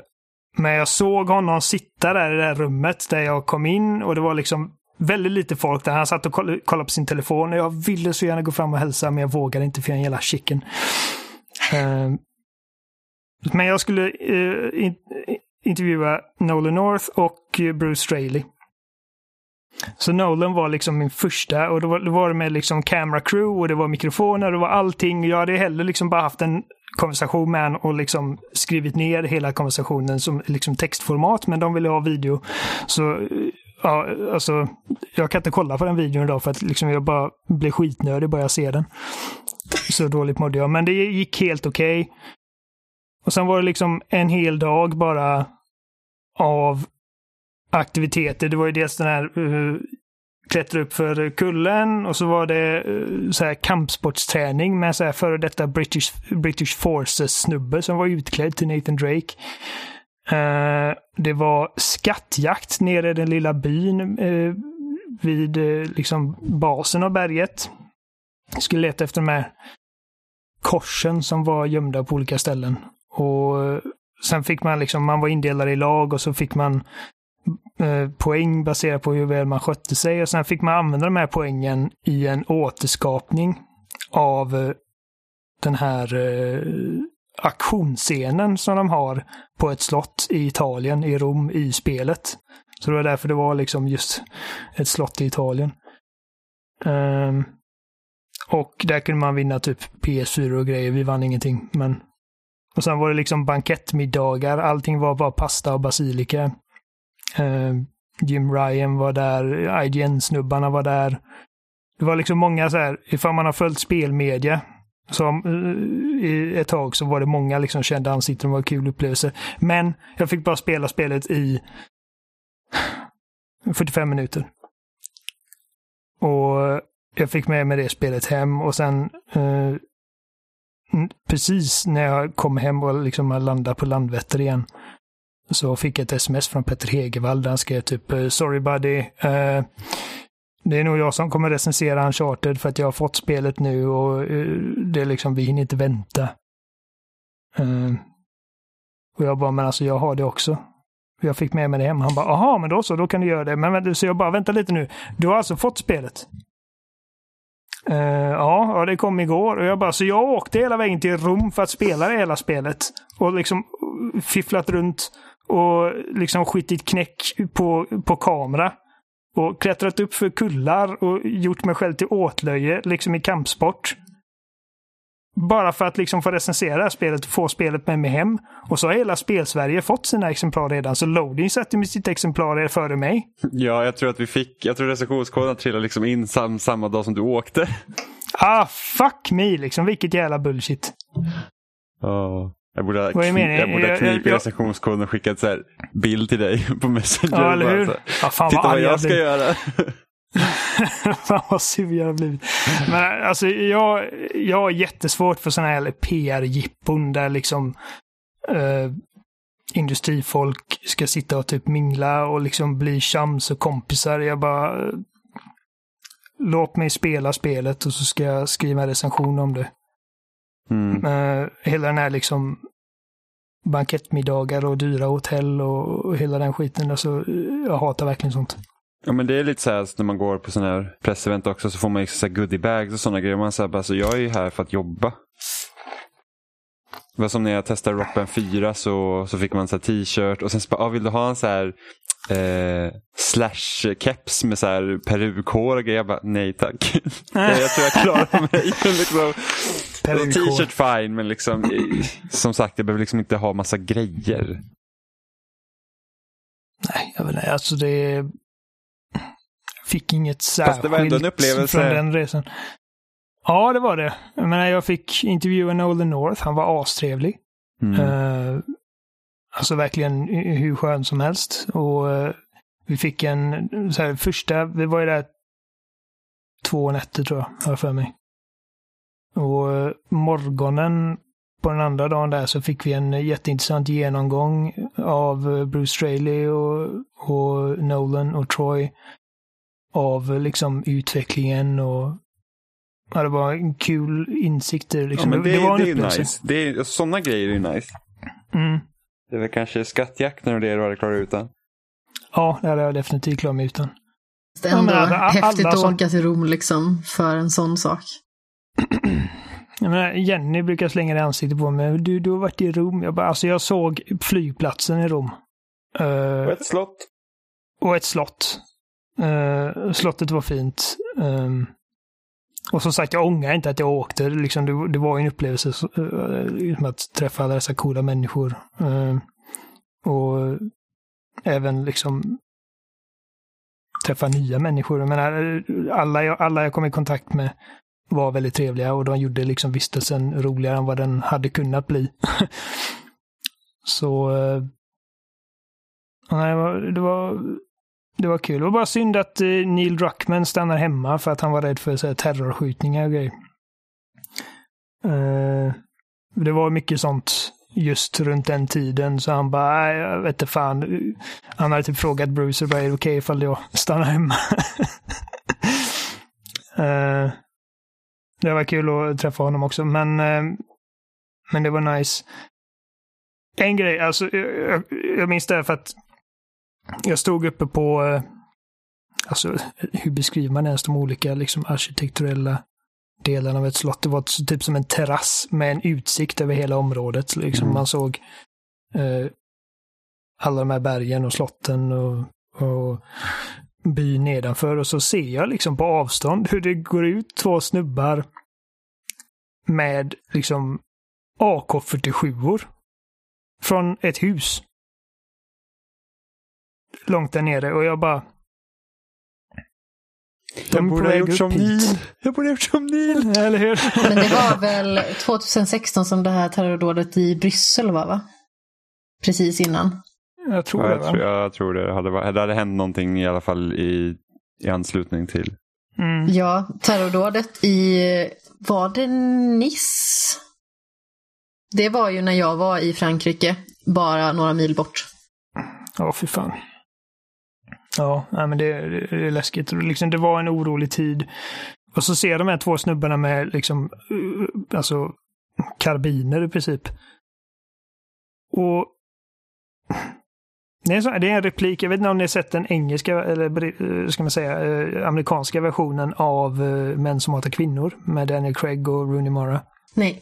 men jag såg honom sitta där i det här rummet där jag kom in och det var liksom väldigt lite folk där. Han satt och kollade på sin telefon och jag ville så gärna gå fram och hälsa men jag vågade inte för jag är en jävla chicken. Uh, men jag skulle uh, in, intervjua Nolan North och Bruce Straley. Så Nolan var liksom min första och då var, då var det med liksom camera crew och det var mikrofoner och det var allting. Jag hade heller liksom bara haft en konversation med honom och liksom skrivit ner hela konversationen som liksom textformat men de ville ha video. Så ja, alltså, jag kan inte kolla på den videon idag för att liksom jag bara blir skitnödig bara jag ser den. Så dåligt mådde jag, men det gick helt okej. Okay. Och sen var det liksom en hel dag bara av aktiviteter. Det var ju dels den här uh, klättra upp för kullen och så var det uh, så här kampsportsträning med så här före detta British, British Forces-snubbe som var utklädd till Nathan Drake. Eh, det var skattjakt nere i den lilla byn eh, vid eh, liksom basen av berget. Jag skulle leta efter de här korsen som var gömda på olika ställen. Och sen fick man liksom, man var indelad i lag och så fick man poäng baserat på hur väl man skötte sig. Och sen fick man använda de här poängen i en återskapning av den här aktionsscenen som de har på ett slott i Italien, i Rom, i spelet. Så det var därför det var liksom just ett slott i Italien. Um, och där kunde man vinna typ PS4 och grejer. Vi vann ingenting, men... Och sen var det liksom bankettmiddagar. Allting var bara pasta och basilika. Uh, Jim Ryan var där, IGN-snubbarna var där. Det var liksom många så här, ifall man har följt spelmedia som eh, i ett tag så var det många liksom kända ansikten, det var en kul upplevelse. Men jag fick bara spela spelet i 45 minuter. Och jag fick med mig det spelet hem och sen eh, precis när jag kom hem och liksom landade på Landvetter igen så fick jag ett sms från Petter Hegevall där han skrev typ eh, “Sorry buddy, eh, det är nog jag som kommer recensera Uncharted för att jag har fått spelet nu och eh, det är liksom, vi hinner inte vänta.” uh, Och jag bara “Men alltså jag har det också.” Jag fick med mig det hem. Han bara “Jaha, men då så, då kan du göra det.” Men så jag bara “Vänta lite nu, du har alltså fått spelet?” Uh, ja, ja, det kom igår. Och jag bara, så jag åkte hela vägen till Rom för att spela det hela spelet. Och liksom fifflat runt och liksom skitit knäck på, på kamera. Och klättrat upp för kullar och gjort mig själv till åtlöje, liksom i kampsport. Bara för att liksom få recensera spelet och få spelet med mig hem. Och så har hela Spelsverige fått sina exemplar redan, så Loading satte med sitt exemplar före mig. Ja, jag tror att vi fick, jag tror recensionskoden trillade liksom in sam, samma dag som du åkte. Ah, fuck me liksom, vilket jävla bullshit. Ja. Oh. Jag borde ha, kni jag borde ha knipit recensionskoden och skickat så här bild till dig på Messenger. Ja, eller hur? Ja, fan Titta vad, vad jag ska blivit. göra. fan vad sur jag har blivit. Men alltså jag, jag har jättesvårt för sådana här PR-jippon där liksom uh, industrifolk ska sitta och typ mingla och liksom bli chams och kompisar. Jag bara... Låt mig spela spelet och så ska jag skriva en recension om det. Mm. Uh, hela den här liksom bankettmiddagar och dyra hotell och, och hela den skiten. Alltså, jag hatar verkligen sånt. Ja men det är lite så här när man går på sådana här pressevent också så får man ju så goodiebags och sådana grejer. Man säger bara så jag är ju här för att jobba. Det var som när jag testade Rockband 4 så, så fick man en t-shirt och sen så bara, ah, vill du ha en så här eh, slash-keps med så här perukhår och grejer? Jag bara, nej tack. jag tror jag klarar mig. liksom, T-shirt fine men liksom, som sagt jag behöver liksom inte ha massa grejer. Nej, jag vet inte. Alltså det fick inget särskilt Fast det var ändå en upplevelse. från den resan. Ja, det var det. Menar, jag fick intervjua Nolan North. Han var astrevlig. Mm. Uh, alltså verkligen hur skön som helst. Och uh, vi fick en, så här, första, vi var ju där två nätter tror jag, har jag för mig. Och uh, morgonen på den andra dagen där så fick vi en jätteintressant genomgång av Bruce Straley och, och Nolan och Troy av liksom utvecklingen och ja, det var en kul insikt. Liksom. Ja, men det, det det är nice. Det är, sådana grejer är nice. Mm. Det är väl kanske skattjakten och det du hade klarat utan. Ja, det hade jag definitivt klarat mig utan. Det är ändå ja, alla, häftigt alla att åka till Rom liksom för en sån sak. menar, Jenny brukar slänga det i ansiktet på mig. Du, du har varit i Rom. Jag bara, alltså jag såg flygplatsen i Rom. Uh, och ett slott. Och ett slott. Uh, slottet var fint. Um, och som sagt, jag ångrar inte att jag åkte. Liksom, det, det var en upplevelse uh, att träffa alla dessa coola människor. Uh, och även liksom träffa nya människor. Jag menar, alla, jag, alla jag kom i kontakt med var väldigt trevliga och de gjorde liksom vistelsen roligare än vad den hade kunnat bli. Så... Eh, nej, det var, det var det var kul. Det var bara synd att eh, Neil Druckmann stannar hemma för att han var rädd för så här, terrorskjutningar och grejer. Uh, det var mycket sånt just runt den tiden så han bara, jag vet inte fan. Han hade typ frågat Bruce, bara, är det okej okay ifall jag stannar hemma? uh, det var kul att träffa honom också, men, uh, men det var nice. en grej, alltså jag, jag minns det här för att jag stod uppe på, eh, alltså hur beskriver man ens de olika liksom arkitekturella delarna av ett slott? Det var typ som en terrass med en utsikt över hela området. Liksom Mm. Man såg eh, alla de här bergen och slotten och, och byn nedanför och så ser jag liksom på avstånd hur det går ut två snubbar med liksom AK47 från ett hus. Långt där nere och jag bara... Jag borde ha gjort som. Neil. Jag borde ha gjort som Neil. Eller hur? Men det var väl 2016 som det här terrordådet i Bryssel var va? Precis innan. Jag tror Ja, det jag, va? tror, jag tror det. Hade, varit- det hade hänt någonting i alla fall i, i anslutning till. Mm. Ja, terrordådet i, var det Nice? Det var ju när jag var i Frankrike, bara några mil bort. Ja, fy fan. Ja, men det, det, är läskigt. Liksom, det var en orolig tid. Och så ser de här två snubbarna med liksom, uh, alltså, karbiner i princip. Och det är, så, det är en replik, jag vet inte om ni har sett den engelska, eller eh, ska man säga, eh, amerikanska versionen av eh, Män som hatar kvinnor med Daniel Craig och Rooney Mara. Nej.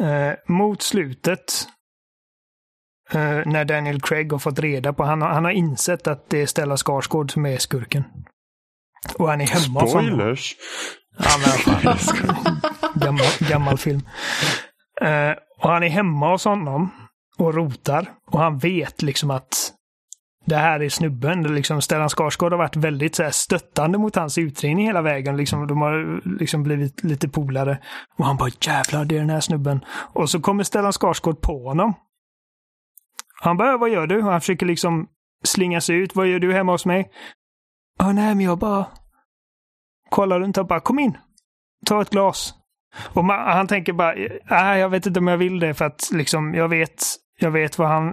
Eh, mot slutet, eh, när Daniel Craig har fått reda på, han har, han har insett att det är Stella Skarsgård som är skurken. Och han är hemma. Spoilers! Ja, men fan. gammal, gammal film. Eh, och han är hemma hos honom och rotar. Och han vet liksom att det här är snubben. Det Liksom Stellan Skarsgård har varit väldigt så här, stöttande mot hans utredning hela vägen. Liksom, de har liksom blivit lite polare. Och han bara jävlar, det är den här snubben. Och så kommer Stellan Skarsgård på honom. Han bara, vad gör du? Och han försöker liksom slinga sig ut. Vad gör du hemma hos mig? Ja, nej, men jag bara kollar runt och bara, kom in. Ta ett glas. Och man, han tänker bara, nej, jag vet inte om jag vill det för att liksom, jag vet, jag vet vad han,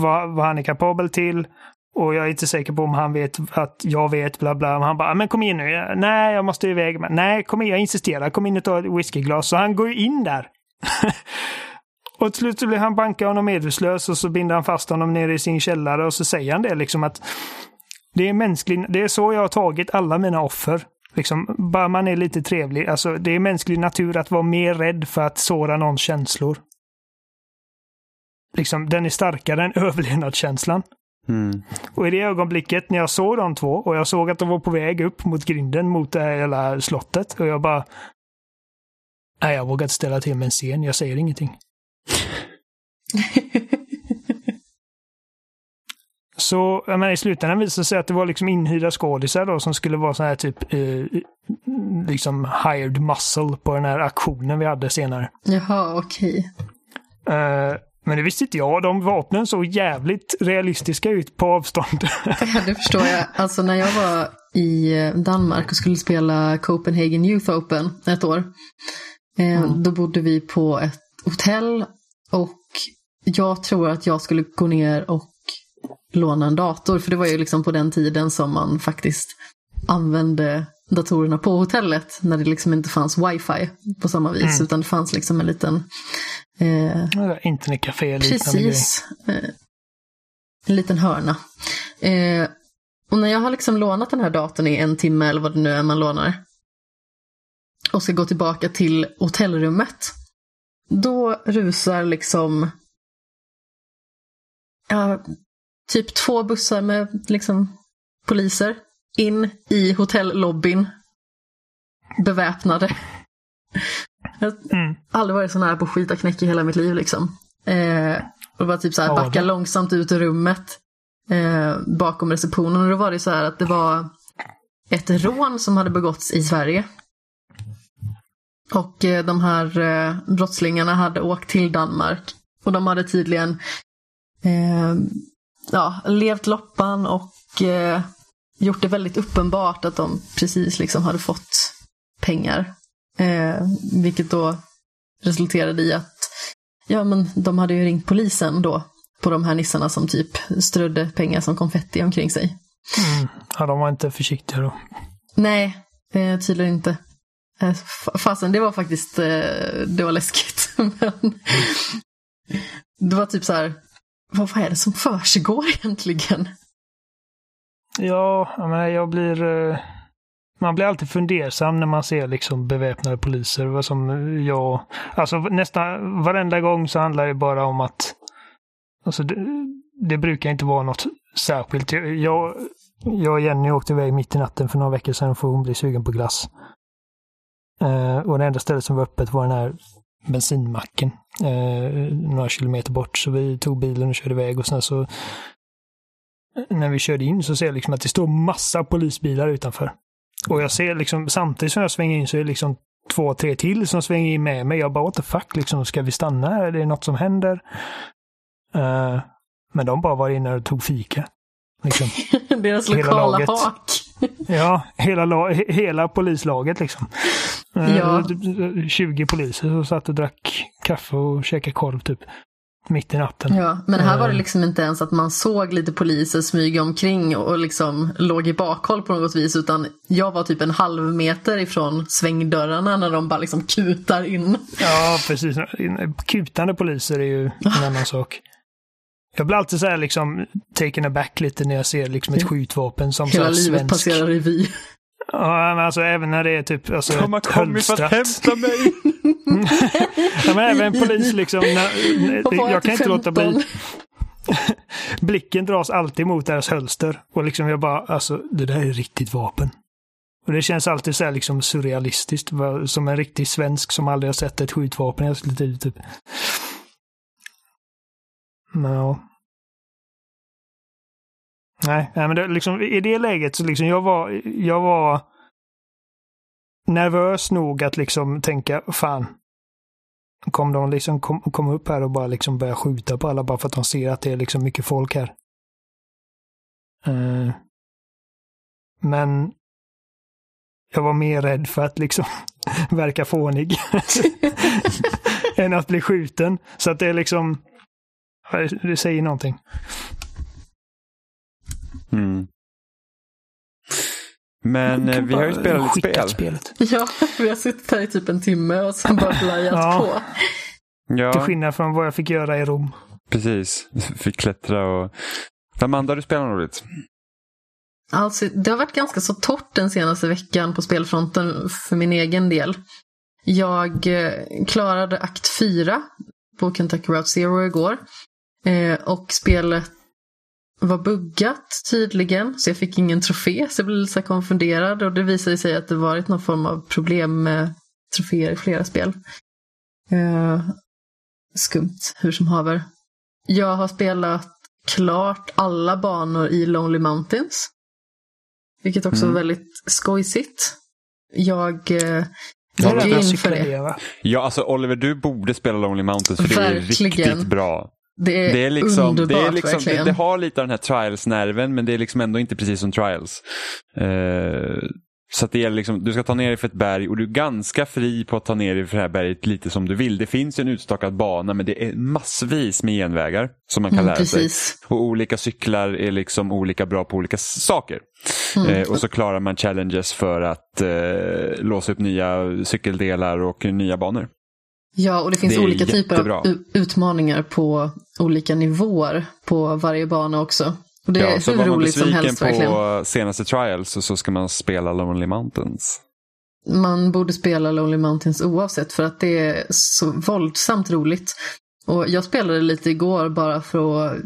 vad, vad han är kapabel till. Och jag är inte säker på om han vet att jag vet, bla bla. Men han bara, men kom in nu. Nej, jag måste iväg. Men, nej, kom in, jag insisterar. Kom in och ta ett whiskyglas. Så han går ju in där. och till slut så blir han banka honom medvetslös och så binder han fast honom nere i sin källare och så säger han det liksom att det är mänsklig, det är så jag har tagit alla mina offer. Liksom, bara man är lite trevlig. Alltså, det är mänsklig natur att vara mer rädd för att såra någons känslor. Liksom, den är starkare än överlevnadskänslan. Mm. Och i det ögonblicket när jag såg de två och jag såg att de var på väg upp mot grinden mot det här hela slottet och jag bara... Nej, jag vågar inte ställa till med en scen. Jag säger ingenting. Så jag menar, i slutändan visade det sig att det var liksom inhyrda skådisar då som skulle vara så här typ eh, liksom hired muscle på den här aktionen vi hade senare. Jaha, okej. Eh, men det visste inte jag. De vapnen såg jävligt realistiska ut på avstånd. Ja, det förstår jag. Alltså när jag var i Danmark och skulle spela Copenhagen Youth Open ett år. Eh, Då bodde vi på ett hotell och jag tror att jag skulle gå ner och låna en dator. För det var ju liksom på den tiden som man faktiskt använde datorerna på hotellet. När det liksom inte fanns wifi på samma vis. Utan det fanns liksom en liten eh, Internetcafé. Precis. Eh, En liten hörna. Eh, och när jag har liksom lånat den här datorn i en timme eller vad det nu är man lånar. Och ska gå tillbaka till hotellrummet. Då rusar liksom ja, typ två bussar med liksom poliser in i hotellobbyn. Beväpnade. Jag har Mm. aldrig varit så nära på skita knäck i hela mitt liv liksom. Eh, och var typ så här Ja, backa det- långsamt ut ur rummet. Eh, bakom receptionen. Och då var det så här att det var ett rån som hade begåtts i Sverige. Och eh, de här eh, brottslingarna hade åkt till Danmark. Och de hade tydligen eh, ja, levt loppan och eh, gjort det väldigt uppenbart att de precis liksom hade fått pengar. Eh, vilket då resulterade i att ja, men de hade ju ringt polisen då på de här nissarna som typ strödde pengar som konfetti omkring sig. Mm. Ja, de var inte försiktiga då. Nej, eh, tydligen inte. Eh, fa- fasen, det var faktiskt eh, det var läskigt. Men, Det var typ så här, vad, vad är det som försiggår egentligen? Ja, jag, menar, jag blir... Eh, man blir alltid fundersam när man ser liksom beväpnade poliser. Vad som jag... Alltså nästan varenda gång så handlar det bara om att... Alltså det, det brukar inte vara något särskilt. Jag, jag och Jenny åkte iväg mitt i natten för några veckor sedan för hon blev sugen på glass. Eh, och det enda stället som var öppet var den här bensinmacken. Eh, några kilometer bort. Så vi tog bilen och körde iväg och sen så när vi körde in så ser jag liksom att det står massa polisbilar utanför. Och jag ser liksom, samtidigt som jag svänger in så är det liksom två, tre till som svänger in med mig. Jag bara what the fuck, liksom, ska vi stanna här? Är det något som händer? Eh, men de bara var inne och tog fika. Liksom. Deras lokala hak. Ja, hela, la- he- hela polislaget liksom. Eh, Ja. typ 20 poliser som satt och drack kaffe och käkade korv typ. Mitt i natten. Ja, men här var det Eh. liksom inte ens att man såg lite poliser smyga omkring och liksom låg i bakhåll på något vis, utan jag var typ en halv meter ifrån svängdörrarna när de bara liksom kutar in. Ja, precis. Kutande poliser är ju en annan sak. Jag blir alltid så här liksom taken aback lite när jag ser liksom ett skjutvapen som så Hela här livet svensk. passerar revy. Ja, men alltså även när det är typ alltså, De har kommit för att hämta mig. Ja, men även polis liksom. När, var jag kan inte låta 15. bli. Blicken dras alltid mot deras hölster. Och liksom jag bara, alltså det där är riktigt vapen. Och det känns alltid så här liksom surrealistiskt. Som en riktig svensk som aldrig har sett ett skjutvapen sitt liv typ. No. Nej, nej, men det, liksom, i det läget så liksom jag var, jag var nervös nog att liksom tänka, fan. Kom de liksom kom, kom upp här och bara liksom börja skjuta på alla bara för att de ser att det är liksom mycket folk här. Uh, men jag var mer rädd för att liksom verka fånig än att bli skjuten. Så att det är liksom, det- säger någonting. Mm. Men eh, vi har ju spelat lite spel. spelet. Ja, vi har suttit här i typ en timme och sen bara blajat Ja. på. Till Ja, skillnad från vad jag fick göra i Rom. precis. Fick klättra och... Amanda, har du spelat något roligt? Alltså, det har varit ganska så torrt den senaste veckan på spelfronten för min egen del. Jag eh, klarade akt 4 på Kentucky Route Zero igår. Eh, och spelet var buggat tydligen, så jag fick ingen trofé. Så jag blev lite så konfunderad och det visade sig att det varit någon form av problem med troféer i flera spel. Eh, skumt, hur som haver. Jag har spelat klart alla banor i Lonely Mountains. Vilket också Mm. var väldigt skojsigt. Jag eh, är gick jag in för det. Ja, alltså Oliver, du borde spela Lonely Mountains för det är Verkligen. riktigt bra. Det är, Det är liksom, underbart det, är liksom det, verkligen. det har lite av den här trials-nerven men det är liksom ändå inte precis som trials. Eh, så det är liksom, du ska ta ner dig för ett berg och du är ganska fri på att ta ner dig för det här berget lite som du vill. Det finns ju en utstakad bana men det är massvis med genvägar som man kan Mm, lära sig. precis. Och olika cyklar är liksom olika bra på olika saker. Mm. Eh, och så klarar man challenges för att eh, låsa upp nya cykeldelar och nya banor. Ja, och det finns Det är olika typer jättebra. av u- utmaningar på olika nivåer på varje bana också. Och det är så hur roligt som helst på verkligen. senaste trials så, så ska man spela Lonely Mountains. Man borde spela Lonely Mountains oavsett för att det är så våldsamt roligt. Och jag spelade lite igår bara för att,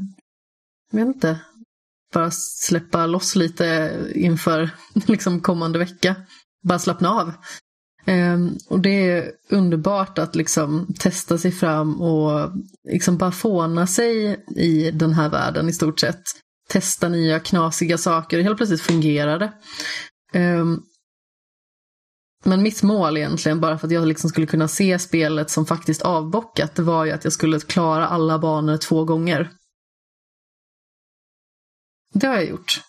jag vet inte, bara släppa loss lite inför liksom kommande vecka. Bara slappna av. Ehm, och det är underbart att liksom testa sig fram och liksom bara fåna sig i den här världen i stort sett. Testa nya knasiga saker, helt plötsligt fungerar det. Ehm, men mitt mål egentligen, bara för att jag liksom skulle kunna se spelet som faktiskt avbockat, det var ju att jag skulle klara alla banor två gånger. Det har jag gjort.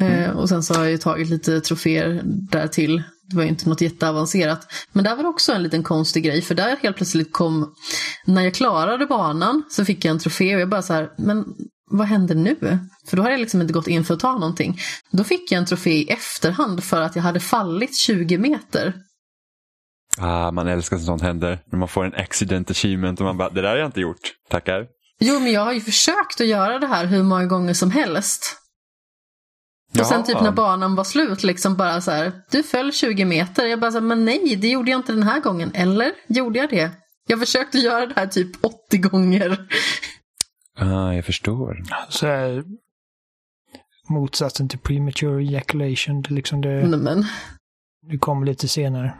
Eh, och sen så har jag ju tagit lite troféer där till. Det var ju inte något jätteavancerat. Men där var det också en liten konstig grej, för där helt plötsligt kom, när jag klarade banan så fick jag en trofé och jag bara så här, men vad händer nu? För då har jag liksom inte gått in för att ta någonting. Då fick jag en trofé i efterhand för att jag hade fallit 20 meter. Ah, man älskar när sånt händer. När man får en accident achievement och man bara, det där har jag inte gjort. Tackar. Jo, men jag har ju försökt att göra det här hur många gånger som helst. Och sen typ när banan var slut, liksom bara så här, du föll 20 meter. Jag bara så här, men nej, det gjorde jag inte den här gången. Eller? Gjorde jag det? Jag försökte göra det här typ 80 gånger. Ah, jag förstår. Så här, motsatsen till premature ejaculation. Det, liksom det, Nej, men. det kommer lite senare.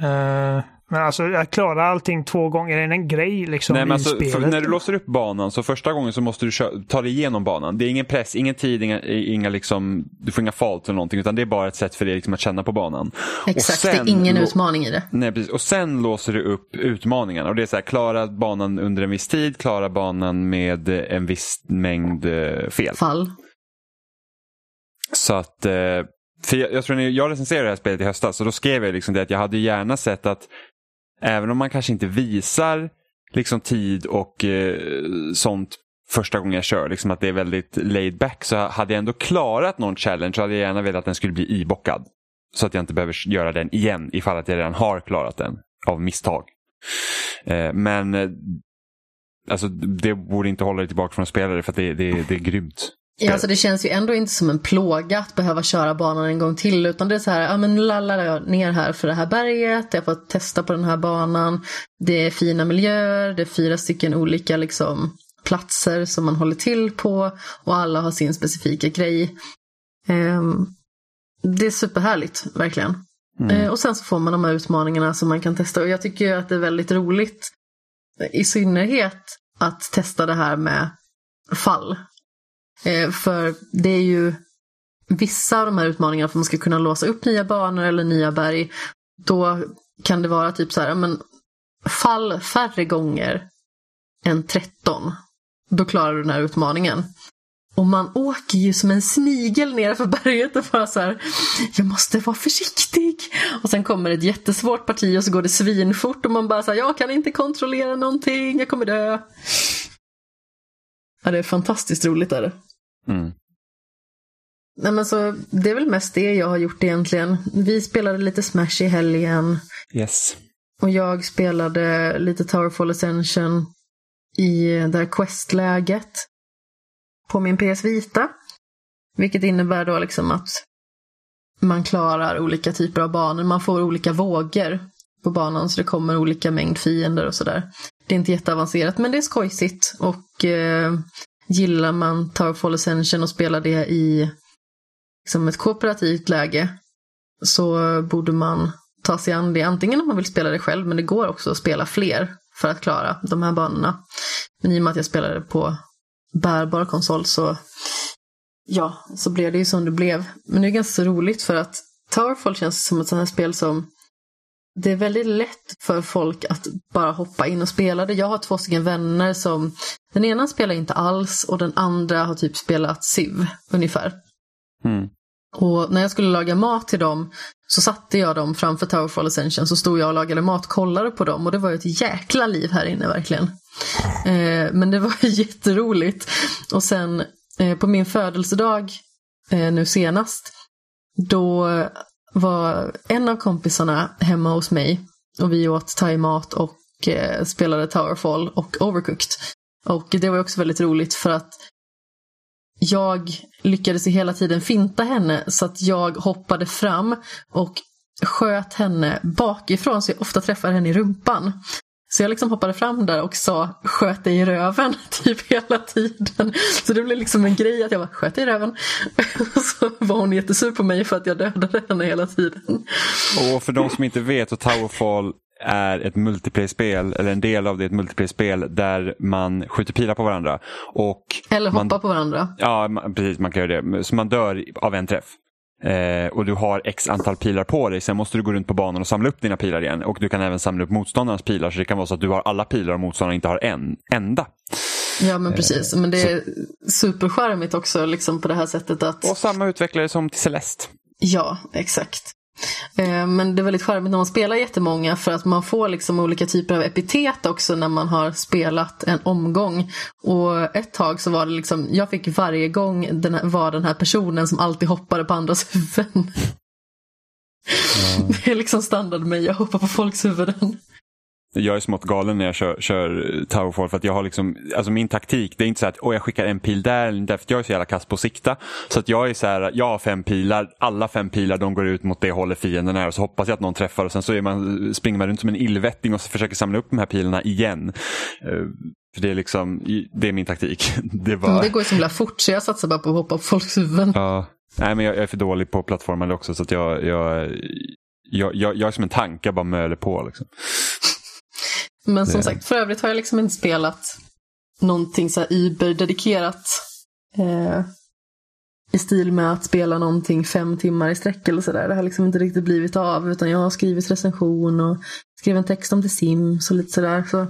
Eh, men alltså, att klara allting två gånger är en grej liksom Nej, men i alltså, för, spelet. när du låser upp banan så första gången så måste du ta dig igenom banan. Det är ingen press, ingen tid, inga, inga liksom, du får inga fault eller någonting utan det är bara ett sätt för dig liksom att känna på banan. Exakt, sen det är ingen utmaning i det. Nej, precis. Och sen låser du upp utmaningarna. Och det är så här, klara banan under en viss tid, klara banan med en viss mängd eh, fel. Fall. Så att, eh, för jag, jag tror när jag recenserade det här spelet i höstas och då skrev jag liksom det att jag hade gärna sett att även om man kanske inte visar liksom tid och eh, sånt första gången jag kör, liksom att det är väldigt laid back så hade jag ändå klarat någon challenge så hade jag gärna velat att den skulle bli ibockad. Så att jag inte behöver göra den igen ifall att jag redan har klarat den av misstag. Eh, men eh, alltså, det borde inte hålla dig tillbaka från att spela det för att det, det, det är grymt. Ja, alltså det känns ju ändå inte som en plåga att behöva köra banan en gång till. Utan det är så här, ja men nu lallar jag ner här för det här berget, jag får testa på den här banan. Det är fina miljöer, det är fyra stycken olika liksom, platser som man håller till på. Och alla har sin specifika grej. Ehm, det är superhärligt, verkligen. Eh, och sen så får man de här utmaningarna som man kan testa. Och jag tycker ju att det är väldigt roligt, i synnerhet att testa det här med fall. Eh, för det är ju vissa av de här utmaningarna för att man ska kunna låsa upp nya banor eller nya berg. Då kan det vara typ så här, ja, men fall färre gånger än 13. Då klarar du den här utmaningen. Och man åker ju som en snigel ner för berget och bara så här, jag måste vara försiktig. Och sen kommer ett jättesvårt parti och så går det svinfort och man bara så här, jag kan inte kontrollera någonting, jag kommer dö. Ja, det är fantastiskt roligt är det. Mm. Nej men så, det är väl mest det jag har gjort egentligen. Vi spelade lite Smash i helgen. Yes. Och jag spelade lite Towerfall Ascension i det här questläget. På min PS Vita. Vilket innebär då liksom att man klarar olika typer av banor. Man får olika vågor på banan så det kommer olika mängd fiender och sådär. Det är inte jätteavancerat men det är skojsigt och eh, gillar man Towerfall Ascension och spelar det i liksom ett kooperativt läge så borde man ta sig an det. Antingen om man vill spela det själv, men det går också att spela fler för att klara de här banorna. Men i och med att jag spelade på bärbar konsol så ja, så blev det ju som det blev. Men det är ganska så roligt för att Towerfall känns som ett sånt här spel som det är väldigt lätt för folk att bara hoppa in och spela det. Jag har två stycken vänner som den ena spelar inte alls och den andra har typ spelat Civ ungefär. Mm. Och när jag skulle laga mat till dem så satte jag dem framför Towerfall Ascension så stod jag och lagade mat, kollade på dem och det var ju ett jäkla liv här inne verkligen. Eh, men det var jätteroligt. Och sen eh, på min födelsedag eh, nu senast då var en av kompisarna hemma hos mig och vi åt thaimat och eh, spelade Towerfall och Overcooked. Och det var också väldigt roligt för att jag lyckades ju hela tiden finta henne så att jag hoppade fram och sköt henne bakifrån så jag ofta träffar henne i rumpan. Så jag liksom hoppade fram där och sa sköt dig i röven typ hela tiden. Så det blev liksom en grej att jag bara sköt dig i röven. Och så var hon jättesur på mig för att jag dödade henne hela tiden. Och för de som inte vet så Towerfall är ett multiplayer-spel, eller en del av det är ett multiplayer-spel där man skjuter pilar på varandra. Och Eller hoppa man, på varandra. Ja, man- precis. Man kan göra det. Så man dör av en träff. Eh, och du har x antal pilar på dig. Sen måste du gå runt på banan och samla upp dina pilar igen. Och du kan även samla upp motståndarnas pilar. Så det kan vara så att du har alla pilar och motståndaren inte har en enda. Ja men precis. Men det är supercharmigt också liksom på det här sättet att Och samma utvecklare som till Celeste. Ja, exakt. Eh, Men det är väldigt charmigt när man spelar jättemånga för att man får liksom olika typer av epitet också när man har spelat en omgång. Och ett tag så var det liksom, jag fick varje gång den här, var den här personen som alltid hoppade på andras huvuden. Det är liksom standard med jag hoppar på folks huvuden. Jag är smått galen när jag kör, kör Towerfall för att jag har liksom, alltså min taktik, det är inte så att oh, jag skickar en pil där, därför att jag är så jävla kass på att sikta. Så att jag är så här, jag har fem pilar, alla fem pilar de går ut mot det hållet fienden är och så hoppas jag att någon träffar och sen så är man, springer man runt som en illvetting och så försöker samla upp de här pilarna igen. Uh, för det är liksom, det är min taktik. Det, bara... det går ju så himla fort så jag satsar bara på att hoppa på folks huvuden. Ja, nej men jag, jag är för dålig på plattformar också så att jag, jag, jag, jag, jag är som en tank, jag bara möler på. Liksom. Men som det... sagt, för övrigt har jag liksom inte spelat någonting så här Uber-dedikerat. Eh, I stil med att spela någonting fem timmar i sträck eller sådär. Det har liksom inte riktigt blivit av. Utan jag har skrivit recension och skrivit en text om The Sims och lite sådär. Så.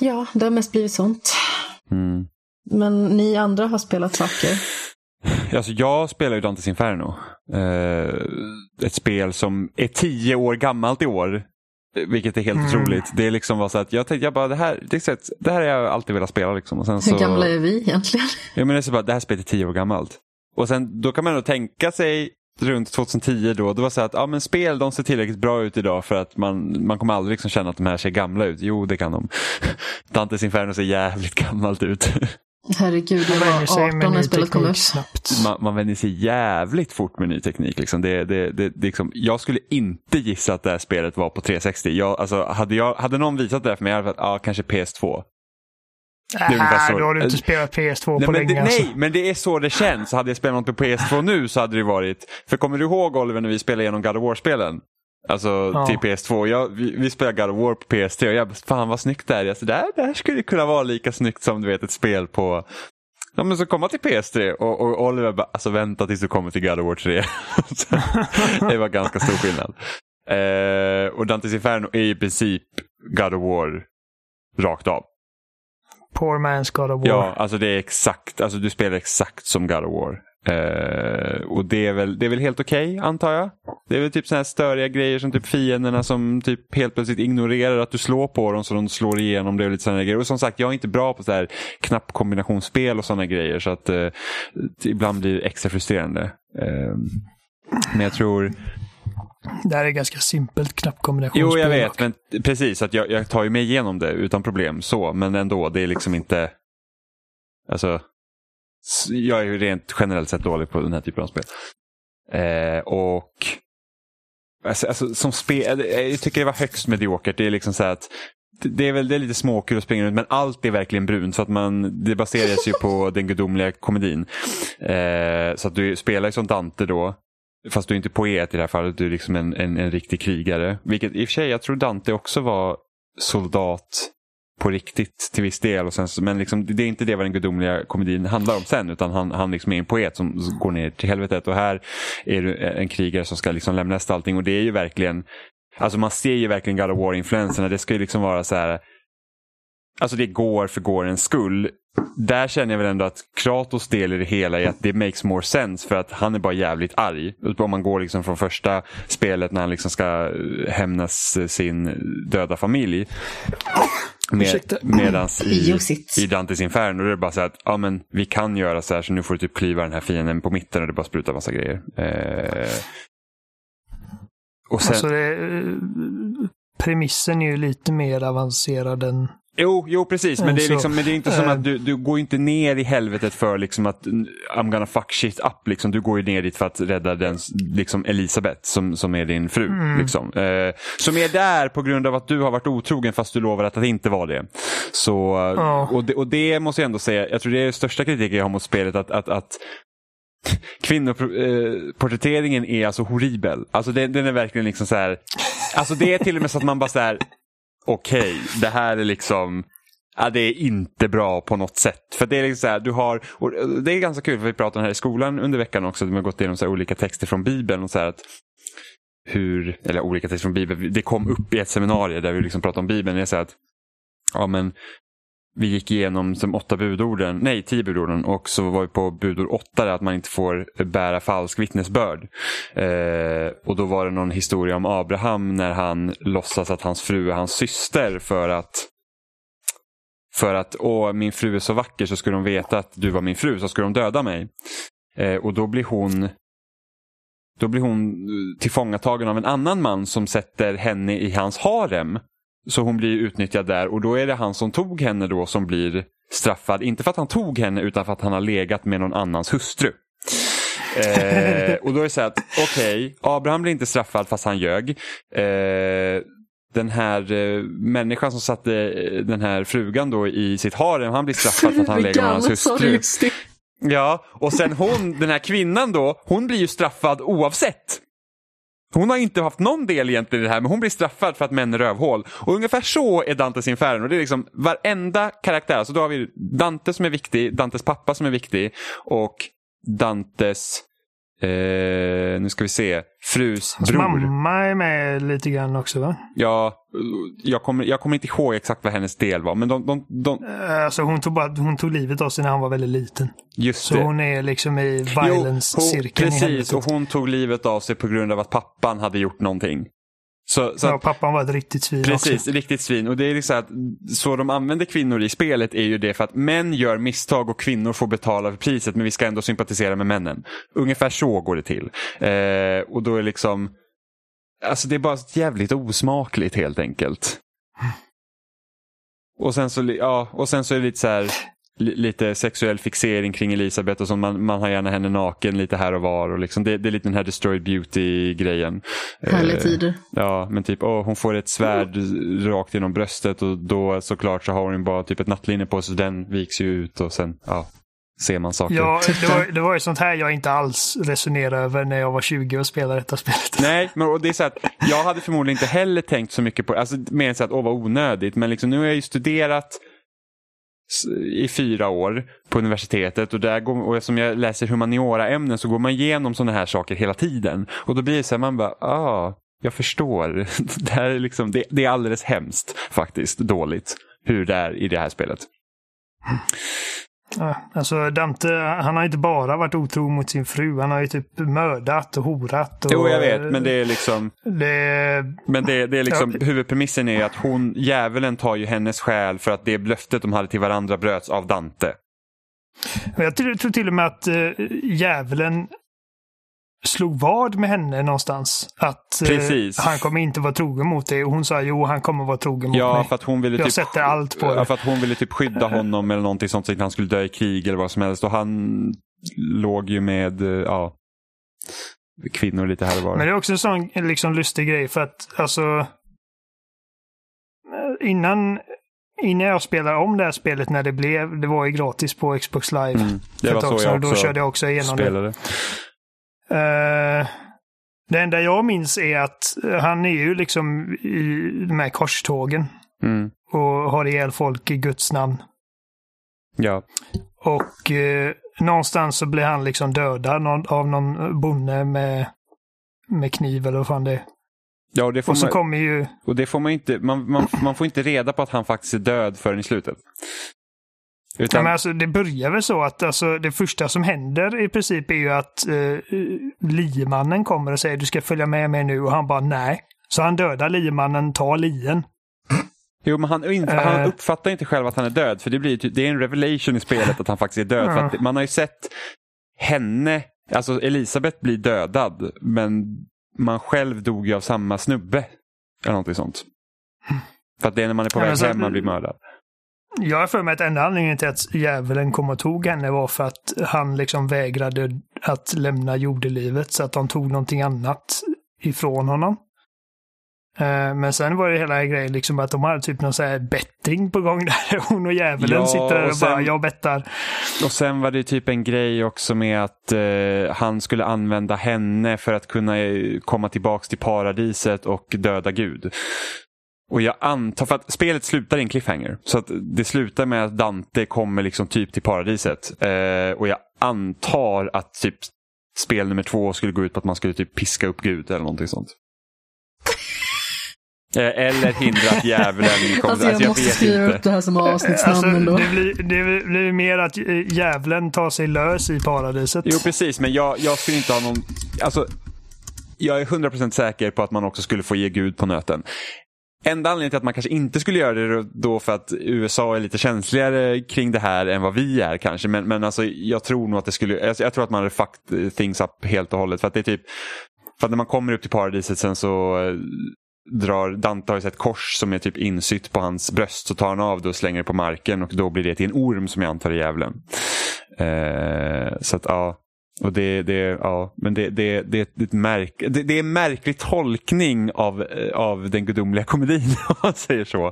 Ja, det har mest blivit sånt. Mm. Men ni andra har spelat saker. Alltså jag spelar ju Dantes Inferno. Eh, ett spel som är tio år gammalt i år. Vilket är helt mm. otroligt. Det är liksom var så att jag tänkte, jag bara, det här, det, är, det här har jag alltid velat spela. Liksom. Och sen så, Hur gamla är vi egentligen? Jag menar, så bara, det här spelet är tio år gammalt. Och sen då kan man nog tänka sig runt 2010 då, det var så att ja, men spel de ser tillräckligt bra ut idag för att man, man kommer aldrig liksom känna att de här ser gamla ut. Jo, det kan de. Dantes Inferno ser jävligt gammalt ut. Herregud, jag var 18 när spelet kom ut. Man, man vänjer sig jävligt fort med ny teknik. Liksom. Det, det, det, det liksom, jag skulle inte gissa att det här spelet var på 360. Jag, alltså, hade, jag, hade någon visat det för mig hade jag ja, kanske PS2. Nej, då har du inte spelat PS2 nej, på länge. Det, alltså. Nej, men det är så det känns. Hade jag spelat något på PS2 nu så hade det varit... För kommer du ihåg Oliver när vi spelade igenom God of War-spelen? Alltså ja. till PS2. Jag, vi, vi spelade God of War på PS3 och jag bara, fan vad snyggt det är. Alltså, det, här, det här skulle kunna vara lika snyggt som du vet ett spel på Ja men så komma till PS3 och, och Oliver bara, alltså vänta tills du kommer till God of War 3. det var ganska stor skillnad. Eh, och Dantes Inferno är i princip God of War rakt av. Poor man's God of War. Ja, alltså det är exakt, alltså du spelar exakt som God of War. Uh, och det är väl, det är väl helt okej okay, antar jag. Det är väl typ sådana här störiga grejer som typ fienderna som typ helt plötsligt ignorerar att du slår på dem så de slår igenom det och lite sådana grejer. Och som sagt, jag är inte bra på så här knappkombinationsspel och sådana grejer så att uh, ibland blir det extra frustrerande. Uh, men jag tror det här är ganska simpelt knappkombinationsspel. Jo, jag vet. Men precis, att jag, jag tar ju mig igenom det utan problem. så, Men ändå, det är liksom inte... Alltså, jag är ju rent generellt sett dålig på den här typen av spel. Eh, och alltså, alltså, som spel, jag tycker det var högst mediokert. Det är liksom så att det är väl det är lite småkul att springa runt men allt är verkligen brunt för att man, det baseras ju på den gudomliga komedin. Eh, så att du spelar ju som Dante då. Fast du är inte poet i det här fallet, du är liksom en, en, en riktig krigare. Vilket i och för sig, jag tror Dante också var soldat på riktigt till viss del. Och sen, men liksom, det är inte det vad den gudomliga komedin handlar om sen utan han, han liksom är en poet som går ner till helvetet och här är du en krigare som ska liksom lämna allting och det är ju verkligen Alltså man ser ju verkligen God of War-influenserna. Det ska ju liksom vara så här Alltså det går för gårdens skull. Där känner jag väl ändå att Kratos del i det hela är att det makes more sense för att han är bara jävligt arg. Om man går liksom från första spelet när han liksom ska eh, hämnas eh, sin döda familj. Med, medans i, i Dantes Inferno är det bara så att ja, men vi kan göra så här så nu får du typ klyva den här fienden på mitten och det bara sprutar massa grejer. Eh, och sen, alltså det, premissen är ju lite mer avancerad än Jo, jo precis. Men det är, liksom, men det är inte som att du, du går inte ner i helvetet för liksom att I'm gonna fuck shit up. Liksom. Du går ju ner dit för att rädda den, liksom Elisabeth som, som är din fru. Mm. Liksom. Eh, som är där på grund av att du har varit otrogen fast du lovar att det inte var det. Så, oh. och, det och det måste jag ändå säga, jag tror det är den största kritiken jag har mot spelet. att, att, att Kvinnoporträtteringen är alltså horribel. Alltså den, den är verkligen liksom så här. Alltså det är till och med så att man bara så här okej, okay, det här är liksom Ja, det är inte bra på något sätt. För det är liksom så här, du har, det är ganska kul för vi pratade här i skolan under veckan också. Vi har gått igenom så olika texter från Bibeln och så här att hur, eller olika texter från Bibeln. Det kom upp i ett seminarium där vi liksom pratade om Bibeln. Det är så att, ja men vi gick igenom de åtta budorden, nej tio budorden och så var vi på budord åtta att man inte får bära falsk vittnesbörd. Eh, och då var det någon historia om Abraham när han låtsas att hans fru är hans syster för att för att åh, min fru är så vacker så skulle de veta att du var min fru så skulle de döda mig. Eh, och då blir hon då blir hon tillfångatagen av en annan man som sätter henne i hans harem. Så hon blir utnyttjad där och då är det han som tog henne då som blir straffad. Inte för att han tog henne utan för att han har legat med någon annans hustru. Eh, och då är det så här att okej, okay, Abraham blir inte straffad fast han ljög. Eh, den här eh, människan som satte eh, den här frugan då i sitt harem, han blir straffad för att han lägger med hans hustru. Ja, och sen hon, den här kvinnan då, hon blir ju straffad oavsett. Hon har inte haft någon del egentligen i det här men hon blir straffad för att män är rövhål. Och ungefär så är Dantes Inferno. Det är liksom varenda karaktär. Så alltså då har vi Dante som är viktig, Dantes pappa som är viktig och Dantes Eh, nu ska vi se. Frus bror. mamma är med lite grann också va? Ja, jag kommer, jag kommer inte ihåg exakt vad hennes del var. Men de, de, de... Eh, alltså hon tog, bara, hon tog livet av sig när han var väldigt liten. Just Så det. hon är liksom i violence-cirkeln Precis, och hon tog livet av sig på grund av att pappan hade gjort någonting. Så, så ja, att, pappan var ett riktigt svin Precis, också. riktigt svin. Och det är liksom att så de använder kvinnor i spelet är ju det för att män gör misstag och kvinnor får betala för priset men vi ska ändå sympatisera med männen. Ungefär så går det till. Eh, och då är liksom, alltså det är bara jävligt osmakligt helt enkelt. Och sen så, ja, och sen så är det lite så här, lite sexuell fixering kring Elisabeth och så man, man har gärna henne naken lite här och var. Och liksom, det, det är lite den här destroyed beauty-grejen. Härliga tider. Ja, men typ åh, hon får ett svärd rakt genom bröstet och då såklart så har hon bara typ ett nattlinne på sig så den viks ju ut och sen ja, ser man saker. Ja, det var, det var ju sånt här jag inte alls resonerade över när jag var 20 och spelade detta spelet. Nej, men och det är så att jag hade förmodligen inte heller tänkt så mycket på alltså mer än så att åh vad onödigt, men liksom nu har jag ju studerat i fyra år på universitetet och, där går, och eftersom jag läser humaniora-ämnen så går man igenom sådana här saker hela tiden. Och då blir det så här, man bara, ah, jag förstår. Det, här är liksom, det, det är alldeles hemskt faktiskt, dåligt, hur det är i det här spelet. Ja, alltså Dante, han har inte bara varit otro mot sin fru. Han har ju typ mördat och horat. Och, jo, jag vet, men det är liksom... Det, men det, det är liksom, ja. huvudpremissen är att hon, djävulen tar ju hennes själ för att det löftet de hade till varandra bröts av Dante. Jag tror, till och med att uh, djävulen slog vad med henne någonstans. Att uh, han kommer inte vara trogen mot dig. Och hon sa jo, han kommer vara trogen mot ja, mig. För att hon ville jag typ, sätter allt på ja, det. för att hon ville typ skydda honom eller någonting sånt så att han skulle dö i krig eller vad som helst. Och han låg ju med, uh, ja, kvinnor lite här och var. Men det är också en sån liksom lustig grej för att alltså innan Innan jag spelade om det här spelet när det blev, det var ju gratis på Xbox Live. Mm, det var så jag också Då körde jag också igenom spelade. det. Uh, det enda jag minns är att han är ju liksom i de här korstågen. Mm. Och har ihjäl folk i Guds namn. Ja. Och uh, någonstans så blir han liksom dödad av någon bonde med, med kniv eller vad fan det är. Ja, och, det får och så man, kommer ju... och det får man inte, man, man, man får inte reda på att han faktiskt är död förrän i slutet. Utan... Ja, men alltså, det börjar väl så att alltså, det första som händer i princip är ju att uh, liemannen kommer och säger du ska följa med mig nu och han bara nej. Så han dödar liemannen, tar lien. Jo, men han, uh... han, uppfattar inte själv att han är död för det, blir, det är en revelation i spelet att han faktiskt är död. Uh. För man har ju sett henne, alltså Elisabeth blir dödad men man själv dog ju av samma snubbe. Eller någonting sånt. För att det är när man är på väg hem man blir mördad. Jag har för mig att enda anledningen till att djävulen kom och tog henne var för att han liksom vägrade att lämna jordelivet så att de tog någonting annat ifrån honom. Men sen var det hela grejen liksom att de hade typ någon sån här betting på gång där. Hon och djävulen ja, sitter där och, och sen, bara, jag bettar. Och sen var det typ en grej också med att eh, han skulle använda henne för att kunna komma tillbaks till paradiset och döda Gud. Och jag antar, för att spelet slutar i en cliffhanger. Så att det slutar med att Dante kommer liksom typ till paradiset. Eh, och jag antar att typ spel nummer två skulle gå ut på att man skulle typ piska upp Gud eller någonting sånt. Eller hindra att djävulen kommer. Alltså jag, alltså, jag måste skriva inte. upp det här som avsnittsnamn alltså, ändå. Det blir, det blir mer att djävulen tar sig lös i paradiset. Jo precis, men jag, jag skulle inte ha någon... Alltså, jag är 100% säker på att man också skulle få ge Gud på nöten. Enda anledningen till att man kanske inte skulle göra det då för att USA är lite känsligare kring det här än vad vi är kanske. Men, men alltså, jag tror nog att det skulle, jag, jag tror att man hade fucked things up helt och hållet. För att det är typ, för att när man kommer upp till paradiset sen så eh, drar, Dante har ju ett kors som är typ insytt på hans bröst. Så tar han av det och slänger det på marken och då blir det till en orm som jag antar är djävulen. Eh, så att ja, och det, det, ja, men det, det, det, det, är märk, det, det är en märklig tolkning av, eh, av den gudomliga komedin om man säger så.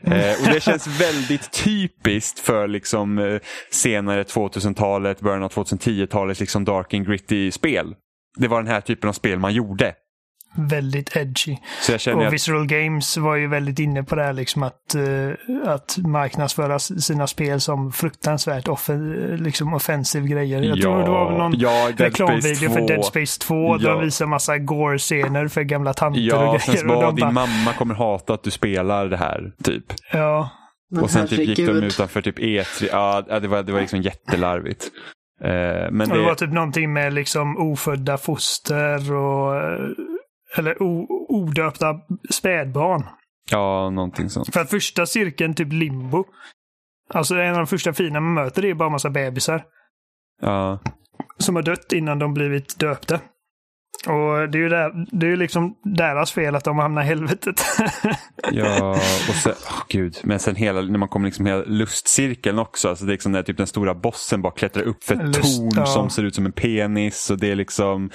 Eh, och det känns väldigt typiskt för liksom eh, senare 2000-talet, början av 2010-talet, liksom dark and gritty spel. Det var den här typen av spel man gjorde väldigt edgy. Så jag känner och att- Visceral Games var ju väldigt inne på det här liksom att, eh, att marknadsföra sina spel som fruktansvärt offen, liksom offensiv grejer. Jag tror det var väl någon ja, reklamvideo för 2. Dead Space 2 där Ja. de visar massa gore-scener för gamla tanter Ja, och sen grejer. Och bara de din bara, mamma kommer hata att du spelar det här. typ. ja, Men Och sen typ gick de utanför typ E3. Ja, ja, det var, det var liksom jättelarvigt. Eh, men och det var det, typ någonting med liksom ofödda foster och eh, eller odöpta spädbarn. ja, någonting sånt. För att första cirkeln, typ limbo. Alltså en av de första fina man möter är bara en massa bebisar. Ja, som har dött innan de blivit döpta. Och det är ju där, det är liksom deras fel att de hamnar i helvetet. ja och sen, åh gud. Men sen hela, när man kommer liksom hela lustcirkeln också. Alltså det är liksom när typ den stora bossen bara klättrar upp för ett Lust, torn ja. som ser ut som en penis. Och det är liksom,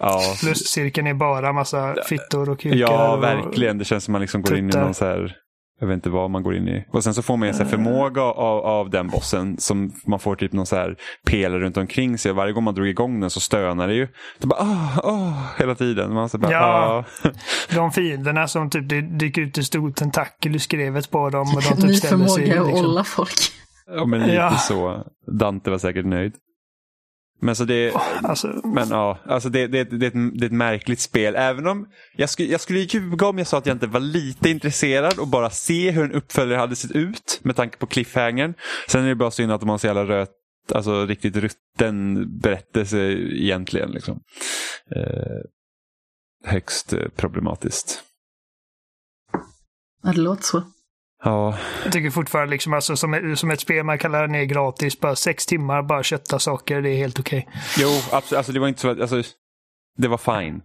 ja. Lustcirkeln är bara massa fittor och kukar. Ja, verkligen. Det känns som man liksom går in i tuttar. någon så här, jag vet inte vad man går in i. Och sen så får man en så här förmåga av, av den bossen som man får typ någon så här pelare runt omkring sig. Varje gång man drog igång den så stönar det ju. Det bara ah, ah, hela tiden. Man så bara, Ja. ah. De fienderna som typ det dyker ut en stor tentakel i skrevet på dem. Och de Ny typ sig förmåga att liksom. olla folk. Ja, men lite Ja. så. Dante var säkert nöjd. Men så det, Alltså, men ja, alltså det, det, det, är ett, det är ett märkligt spel. Även om jag skulle, jag skulle ljuga om jag sa att jag inte var lite intresserad och bara se hur en uppföljare hade sett ut med tanke på cliffhangern. Sen är det bara synd att de har så jävla röt, alltså riktigt rutten berättelse egentligen. Liksom. Eh, högst eh, problematiskt. Ja, det låter så. Ja, jag tycker fortfarande liksom alltså som, som ett spel man kan ladda ner gratis. Bara sex timmar, bara kötta saker. Det är helt okej. jo, absolut. Alltså, det var inte så att, alltså, det var fine.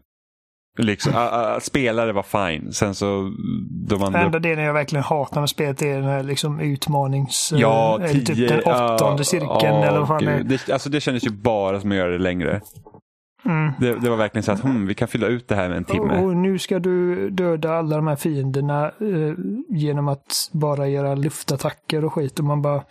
Liksom, att, att spela det var fine. Sen så de andra... Enda delen jag verkligen hatar med spelet är den här liksom utmanings... Ja, eh, eller tio. typ den åttonde cirkeln ja, eller vad fan det är. gud. det, alltså, det kändes ju bara som att göra det längre. Mm. Det, det var verkligen så att hmm, vi kan fylla ut det här med en timme. Och nu ska du döda alla de här fienderna eh, genom att bara göra luftattacker och skit. Och man bara...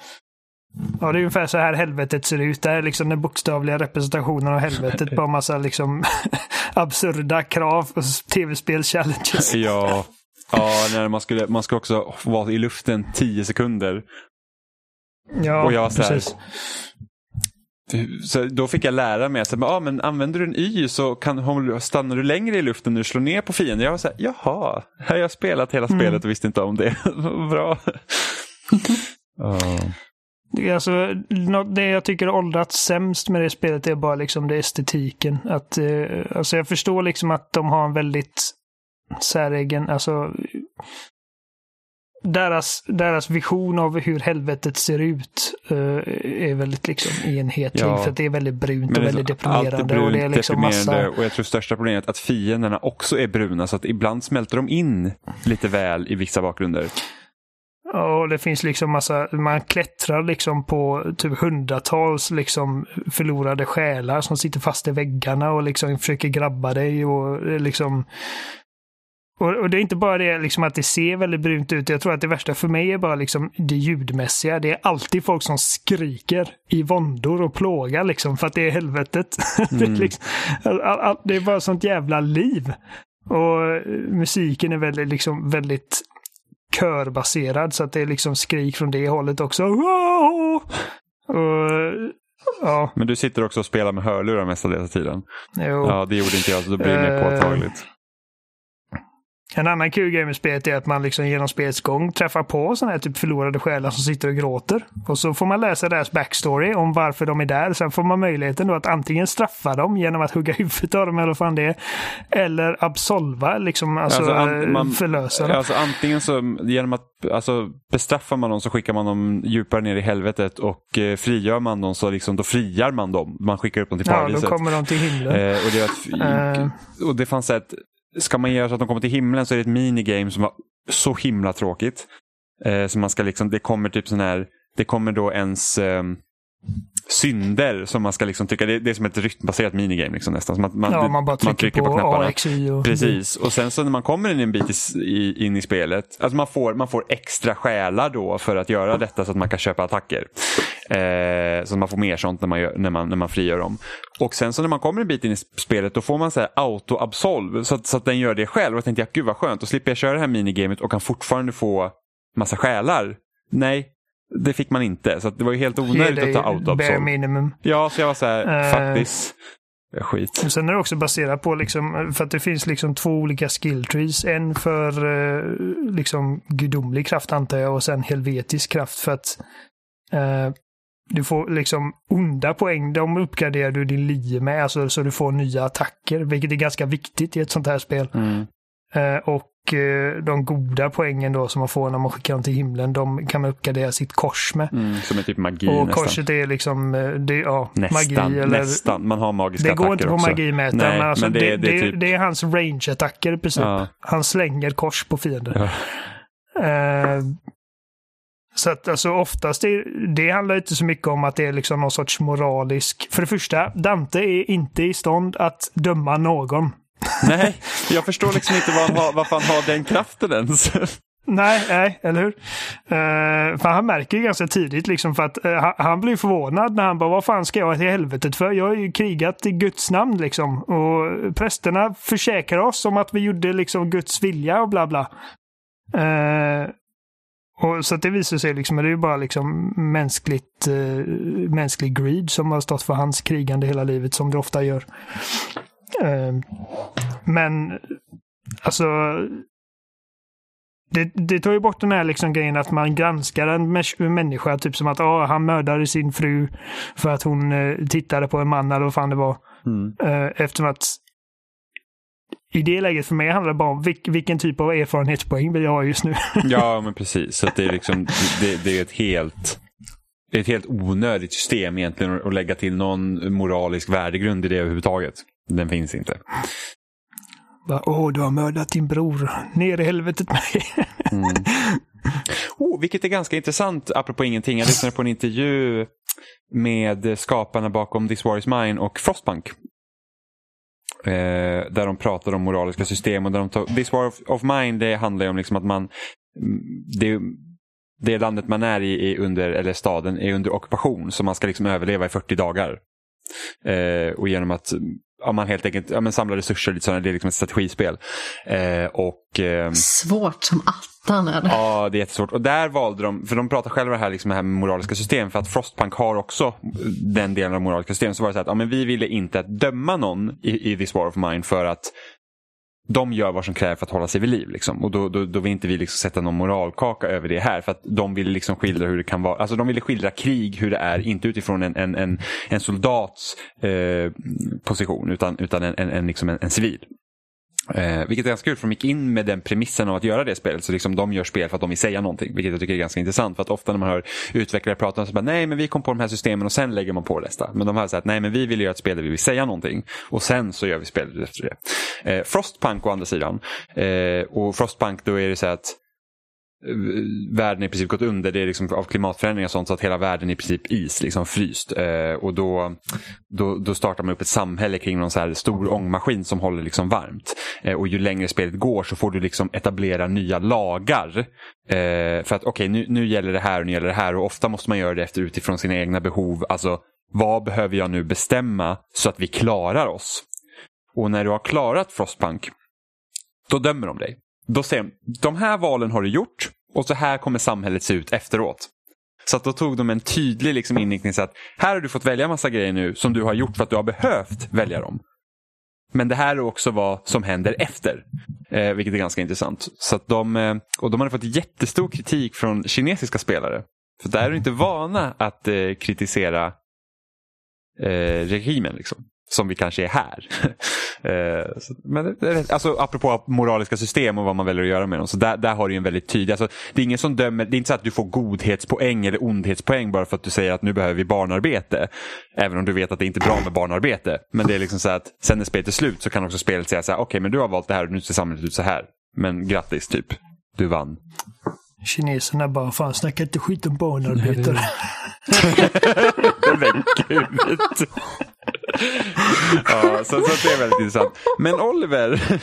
Ja, det är ungefär så här helvetet ser ut. Det här är liksom den bokstavliga representationen av helvetet. Bara massa liksom absurda krav och tv-spels-challenges. Ja, ja när man, skulle, man ska också vara i luften 10 sekunder. Ja, Och jag var så här- precis. Så då fick jag lära mig att ah, men använder du en Y så kan, stannar du längre i luften när du slår ner på fienden. Jag var så här, jaha, här har jag spelat hela Mm. spelet och visste inte om det. Bra. Ja. Det är Alltså, det jag tycker har åldrats sämst med det spelet är bara liksom det estetiken. Att, eh, alltså jag förstår liksom att de har en väldigt säregen, alltså deras, deras vision av hur helvetet ser ut eh, är väldigt liksom enhetlig. Ja. För att det är väldigt brunt och väldigt så- allt är deprimerande. och det är brunt, liksom deprimerande massa... och jag tror största problemet är att fienderna också är bruna så att ibland smälter de in lite väl i vissa bakgrunder. Ja, Och det finns liksom massa, man klättrar liksom på typ hundratals liksom förlorade själar som sitter fast i väggarna och liksom försöker grabba dig och eh, liksom och, och det är inte bara det liksom att det ser väldigt brunt ut. Jag tror att det värsta för mig är bara liksom det ljudmässiga. Det är alltid folk som skriker i våndor och plågar liksom för att det är helvetet. det, är liksom, all, all, det är bara sånt jävla liv. Och musiken är väldigt, liksom, väldigt körbaserad så att det är liksom skrik från det hållet också. Och, ja, Men du sitter också och spelar med hörlurar mestadels av tiden. jo. Ja, det gjorde inte jag så då blir det mer Eh, påtagligt. En annan kul grej med spelet är att man liksom genom spelets gång träffar på sådana här typ förlorade själar som sitter och gråter. Och så får man läsa deras backstory om varför de är där. Sen får man möjligheten då att antingen straffa dem genom att hugga huvudet av dem eller vad fan det är. Eller absolva, liksom alltså, Alltså, an- man- förlösa dem. Alltså, antingen så genom att alltså, bestraffar man dem så skickar man dem djupare ner i helvetet och eh, frigör man dem så liksom, då friar man dem. Man skickar upp dem till Ja, då paradiset. kommer de till himlen. Eh, och, det att, Eh. och det fanns ett, ska man göra så att de kommer till himlen så är det ett minigame som var så himla tråkigt. Eh, så man ska liksom, det kommer typ sån här, det kommer då ens eh, synder som man ska liksom tycka, det, det är som ett rytmbaserat minigame liksom nästan. Så man, man, ja, man bara trycker, på, knapparna. A, X, Y och... Precis, och sen så när man kommer in en bit i, in i spelet, alltså man får, man får extra själar då för att göra detta så att man kan köpa attacker. Eh, så man får mer sånt när man, gör, när, man, när man frigör dem. Och sen så när man kommer en bit in i spelet då får man så här auto-absolv så att, så att den gör det själv. Och jag tänkte, ja, gud vad skönt, då slipper jag köra det här minigamet och kan fortfarande få massa själar. Nej, det fick man inte. Så det var ju helt onödigt dig att ta bare auto-absolv. minimum. Ja, så jag var så här, Eh. faktiskt, skit. Sen är det också baserat på, liksom, för att det finns liksom två olika skill trees. En för eh, liksom gudomlig kraft antar jag och sen helvetisk kraft för att eh, du får liksom onda poäng. De uppgraderar du din lie med, alltså så du får nya attacker, vilket är ganska viktigt i ett sånt här spel. Mm. Och de goda poängen då som man får när man skickar dem till himlen, de kan man uppgradera sitt kors med. Mm, som är typ magi och nästan. korset är liksom, eh, det, ja, Nästan, magi eller nästan. Man har magiska det går attacker inte på magimätaren, Nej, men, alltså men det, det, det, är typ... det är hans range-attacker i princip. Ja. Han slänger kors på fiender. Ja. Eh, så att alltså oftast, det, det handlar inte så mycket om att det är liksom någon sorts moralisk... För det första, Dante är inte i stånd att döma någon. Nej, jag förstår liksom inte vad han har, varför han har den kraften ens. Nej, nej, eller hur? Eh, för han märker ju ganska tidigt liksom för att eh, han, blir förvånad när han bara vad fan ska jag till helvetet för? Jag har ju krigat i Guds namn liksom. Och prästerna försäkrar oss om att vi gjorde liksom Guds vilja och bla bla. Eh, och så att det visar sig liksom, det är ju bara liksom mänskligt, eh, mänsklig greed som har stått för hans krigande hela livet som det ofta gör. Eh, men alltså det, det tar ju bort den här liksom grejen att man granskar en mä- människa, typ som att ah, han mördade sin fru för att hon eh, tittade på en man eller vad fan det var. Mm. Eh, eftersom att i det läget för mig handlar det bara om vilk, vilken typ av erfarenhetspoäng vill jag ha just nu. Ja, men precis. Så det är liksom, det, det är ett helt det är ett helt onödigt system egentligen att lägga till någon moralisk värdegrund i det överhuvudtaget. Den finns inte. Bara, Åh, du har mördat din bror. Ner i helvetet med dig. Mm. Oh, vilket är ganska intressant, apropå ingenting. Jag lyssnade på en intervju med skaparna bakom This War Is Mine och Frostpunk. Eh, där de pratar om moraliska system. och där de tar, This War of, of Mine det handlar ju om liksom att man det, det landet man är i är under, eller staden är under ockupation så man ska liksom överleva i 40 dagar. Eh, och genom att ja, man helt enkelt ja, men samlar resurser, lite sådana, det är liksom ett strategispel. Eh, och ehm, Svårt som attan är det. Ja, det är jättesvårt. Och där valde de, för de pratar själva här, liksom det här med moraliska system, för att Frostpunk har också den delen av moraliska system. Så var det så att ja, men vi ville inte döma någon i, i This War of Mine för att de gör vad som krävs för att hålla sig vid liv. Liksom. Och då, då, då vill inte vi liksom sätta någon moralkaka över det här. För att de ville liksom skildra hur det kan vara. Alltså de ville skildra krig hur det är. Inte utifrån en, en, en, en soldats eh, position utan, utan en, en, en, liksom en, en civil. Eh, vilket är ganska kul för de gick in med den premissen av att göra det spelet. Så liksom de gör spel för att de vill säga någonting. Vilket jag tycker är ganska intressant. För att ofta när man hör utvecklare prata så bara nej men vi kom på de här systemen och sen lägger man på nästa. Men de har sagt nej men vi vill göra ett spel där vi vill säga någonting. Och sen så gör vi spelet efter det. Eh, Frostpunk å andra sidan. Eh, och Frostpunk då är det så här att Eh, världen i princip gått under. Det är liksom av klimatförändringar och sånt så att hela världen i princip is, liksom fryst. Eh, och då, då, då startar man upp ett samhälle kring någon så här stor ångmaskin som håller liksom varmt. Eh, och ju längre spelet går så får du liksom etablera nya lagar. Eh, för att okej, nu, nu gäller det här och nu gäller det här. Och ofta måste man göra det efter utifrån sina egna behov. Alltså, vad behöver jag nu bestämma så att vi klarar oss? Och när du har klarat Frostpunk, då dömer de dig. Då säger de, de här valen har du gjort och så här kommer samhället se ut efteråt. Så att då tog de en tydlig liksom inriktning så att här har du fått välja massa grejer nu som du har gjort för att du har behövt välja dem. Men det här är också vad som händer efter, eh, vilket är ganska intressant. Så att de, eh, och de hade fått jättestor kritik från kinesiska spelare. För där är de inte vana att eh, kritisera eh, regimen. Liksom som vi kanske är här. eh, men alltså, apropå moraliska system och vad man väljer att göra med dem. Så där, där har du en väldigt tydlig, alltså, det är ingen som dömer, det är inte så att du får godhetspoäng eller ondhetspoäng bara för att du säger att nu behöver vi barnarbete. Även om du vet att det inte är bra med barnarbete. Men det är liksom så att sen när spelet är slut så kan också spelet säga så här, okej okay, men du har valt det här och nu ser samhället ut så här. Men grattis typ, du vann. Kineserna bara, fan snacka inte skit om barnarbetare. Men gud. ja, så, så det är väldigt intressant. Men Oliver,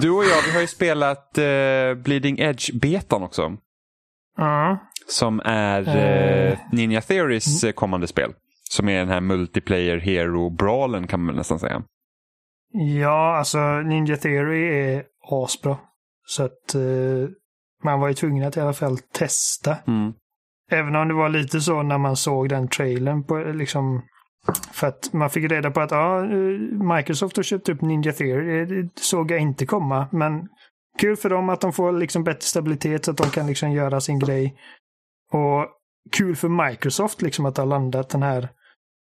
du och jag vi har ju spelat uh, Bleeding Edge-betan också. Mm. Som är uh, Ninja Theories mm. kommande spel. Som är den här multiplayer hero-brawlen kan man nästan säga. Ja, alltså Ninja Theory är asbra. Så att uh, man var ju tvungen att i alla fall testa. Mm. Även om det var lite så när man såg den trailern på liksom för att man fick reda på att ja, Microsoft har köpt upp Ninja Theory. Det såg jag inte komma. Men kul för dem att de får liksom bättre stabilitet så att de kan liksom göra sin grej. Och kul för Microsoft liksom att ha landat den här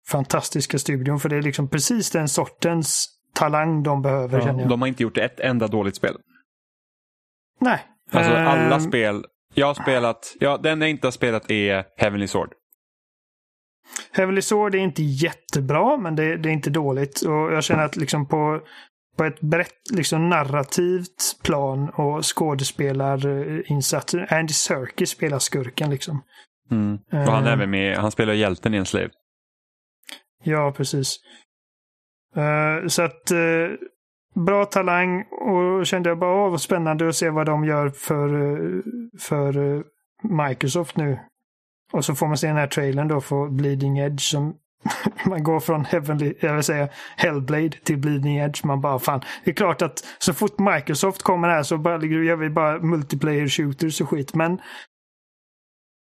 fantastiska studion. För det är liksom precis den sortens talang de behöver. Ja, de har inte gjort ett enda dåligt spel. Nej. Alltså alla uh, spel. Jag har spelat, ja den jag inte har spelat är Heavenly Sword. Heavenly Sword är inte jättebra, men det, det, är inte dåligt. Och jag känner att liksom på, på ett brett liksom narrativt plan och skådespelarinsatser. Andy Serkis spelar skurken liksom. Mm. Och han är även med, han spelar hjälten i en slave. Ja, precis. Uh, så att uh, bra talang och kände jag bara, åh vad spännande att se vad de gör för, eh, för eh, Microsoft nu. Och så får man se den här trailern då för Bleeding Edge som man går från Heavenly, jag vill säga Hellblade till Bleeding Edge. Man bara fan, det är klart att så fort Microsoft kommer här så bara, gör vi bara multiplayer shooters och skit. Men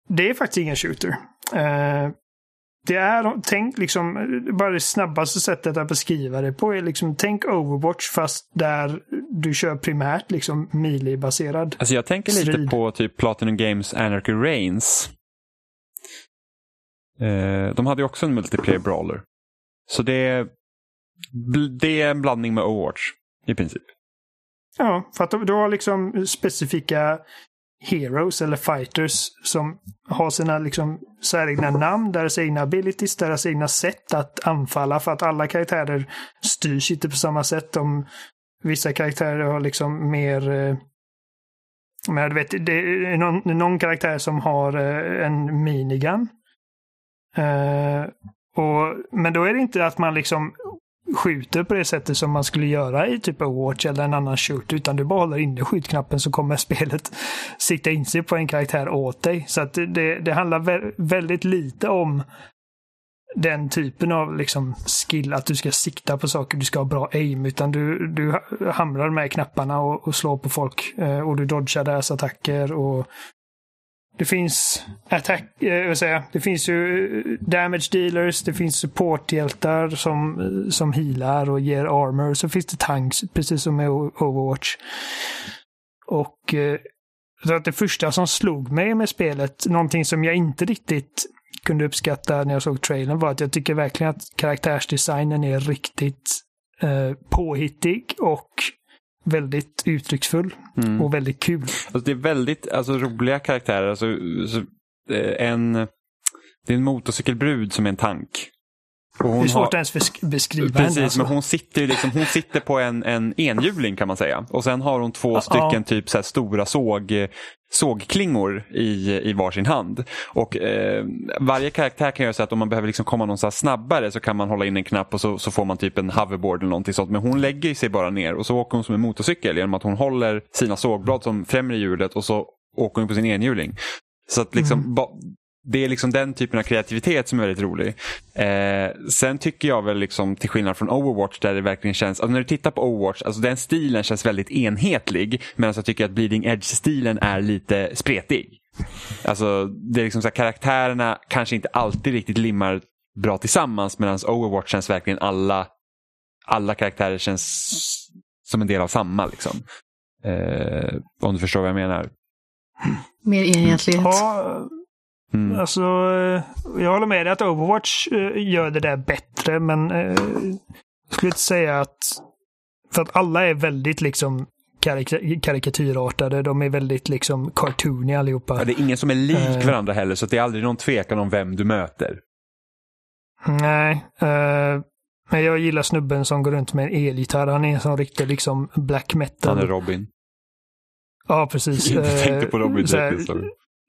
det är faktiskt ingen shooter. Uh, det är, tänk liksom, bara det snabbaste sättet att beskriva det på är liksom, tänk Overwatch fast där du kör primärt liksom melee-baserad Alltså jag tänker lite strid. på typ Platinum Games Anarchy Reigns. Eh, de hade ju också en multiplayer brawler. Så det, det är en blandning med Overwatch i princip. Ja, för att du har liksom specifika heroes eller fighters som har sina liksom säregna namn, deras egna abilities, deras egna sätt att anfalla för att alla karaktärer styrs inte på samma sätt. Om vissa karaktärer har liksom mer eh, men vet, det är någon, någon karaktär som har eh, en minigun Eh, och, men då är det inte att man liksom skjuter på det sättet som man skulle göra i typ Overwatch eller en annan Shoot, Utan du bara håller inne skjutknappen så kommer spelet sikta in sig på en karaktär åt dig. Så att det, det handlar vä väldigt lite om den typen av liksom skill, att du ska sikta på saker, du ska ha bra aim, utan du, du hamrar med knapparna och, och slår på folk eh, och du dodgar deras attacker och det finns attack, eh, säga, det finns ju eh, damage dealers, det finns supporthjältar som, eh, som healar och ger armor. Så finns det tanks, precis som med Overwatch. Och eh, så att det första som slog mig med spelet, någonting som jag inte riktigt kunde uppskatta när jag såg trailern, var att jag tycker verkligen att karaktärsdesignen är riktigt eh, påhittig och väldigt uttrycksfull mm. och väldigt kul. Alltså det är väldigt alltså, roliga karaktärer. Alltså, så, eh, en, det är en motorcykelbrud som är en tank. Och hon det är svårt har... ens beskriva Precis, henne. Alltså. men hon sitter, liksom, hon sitter på en, en enhjuling kan man säga. Och sen har hon två ja, stycken ja. typ så stora såg, sågklingor i, i varsin hand. Och eh, Varje karaktär kan göra så att om man behöver liksom komma någonstans snabbare så kan man hålla in en knapp och så, så får man typ en hoverboard eller någonting sånt. Men hon lägger sig bara ner och så åker hon som en motorcykel genom att hon håller sina sågblad som främre hjulet och så åker hon på sin enhjuling. Så att liksom, mm det är liksom den typen av kreativitet som är väldigt rolig. Eh, sen tycker jag väl liksom till skillnad från Overwatch där det verkligen känns, alltså när du tittar på Overwatch, alltså den stilen känns väldigt enhetlig. Medan jag tycker att Bleeding Edge-stilen är lite spretig. Alltså det är liksom så här, karaktärerna kanske inte alltid riktigt limmar bra tillsammans medan Overwatch känns verkligen alla alla karaktärer känns som en del av samma. Liksom. Eh, om du förstår vad jag menar. Mer enhetlighet. Ja, Mm. alltså eh, jag håller med dig att Overwatch eh, gör det där bättre, men eh, jag skulle inte säga att... För att alla är väldigt liksom karik karikatyrartade. De är väldigt liksom cartoony allihopa. Ja, det är ingen som är lik varandra heller så det är aldrig någon tvekan om vem du möter. Nej. eh, men jag gillar snubben som går runt med en elgitarr. Han är en sån riktig liksom black metal. Han är Robin. Ja, precis. Jag tänkte på Robin så här- direkt.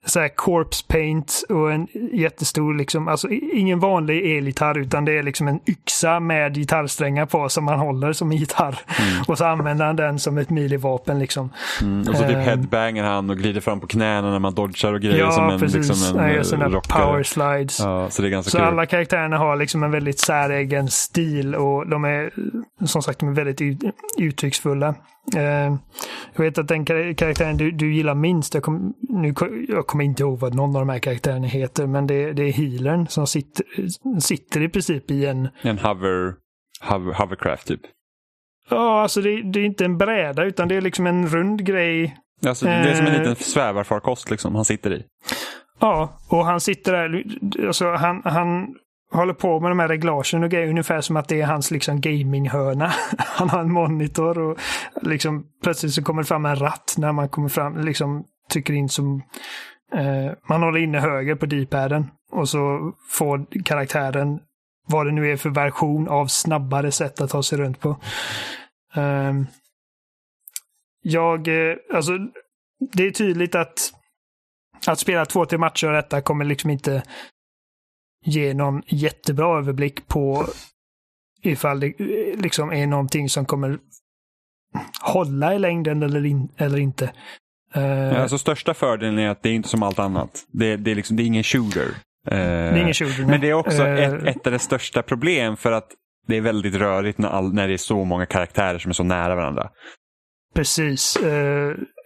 Så här corpse paint och en jättestor, liksom, alltså ingen vanlig elgitarr utan det är liksom en yxa med gitarrsträngar på som han håller som en gitarr. Och så använder han den som ett milivapen liksom. Mm. Och så typ Eh. headbangar han och glider fram på knäna när man dodgar och grejer Ja, som en, precis. liksom en eh, sådana rockare. power slides. Ja, så det är ganska Så kul. alla karaktärerna har liksom en väldigt säregen stil och de är som sagt de är väldigt ut- uttrycksfulla. Eh, jag vet att den kar- karaktären du, du gillar minst, jag, kom, nu, jag kommer inte ihåg vad någon av de här karaktärerna heter, men det, det är healern som sitter, sitter i princip i en... En hover, hover, hovercraft typ. Ja, alltså det, det är inte en bräda utan det är liksom en rund grej. Alltså, det är som en Eh. liten svävarfarkost liksom han sitter i. Ja, och han sitter där, alltså han, han håller på med de här reglagen och grejer ungefär som att det är hans liksom gaminghörna. Han har en monitor och liksom plötsligt så kommer det fram en ratt när man kommer fram, liksom trycker in som eh, man håller inne höger på D-paden och så får karaktären vad det nu är för version av snabbare sätt att ta sig runt på. Eh, jag, eh, alltså det är tydligt att att spela två, tre matcher och detta kommer liksom inte ge någon jättebra överblick på ifall det liksom är någonting som kommer hålla i längden eller, in, eller inte. Ja, alltså, största fördelen är att det är inte som allt annat. Det, det, är, liksom, det är ingen shooter. Eh, det är ingen shooter. Men det är också Eh, ett, ett av dess största problem för att det är väldigt rörigt när, all, när det är så många karaktärer som är så nära varandra. Precis.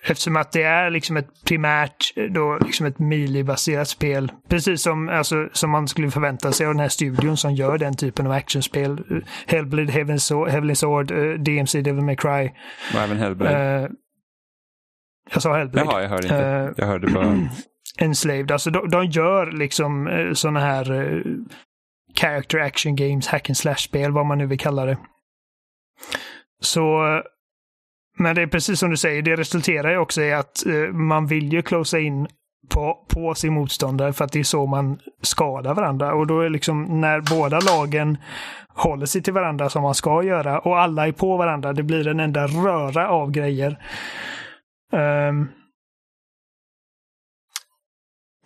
Eftersom att det är liksom ett primärt eh, då liksom ett melee-baserat spel. Precis som, alltså, som man skulle förvänta sig av den här studion som gör den typen av actionspel. Hellblade, Heavenly Sword, Heavenly Sword eh, DMC, Devil May Cry. Och även Hellblade. Eh, jag sa Hellblade. Jaha, jag hörde inte. eh, jag hörde bara... Enslaved. Alltså de, de gör liksom eh, sådana här eh, character action games, hack and slash-spel, vad man nu vill kalla det. Så, men det är precis som du säger, det resulterar ju också i att eh, man vill ju closea in på, på sin motståndare för att det är så man skadar varandra. Och då är liksom när båda lagen håller sig till varandra som man ska göra och alla är på varandra, det blir en enda röra av grejer. Um,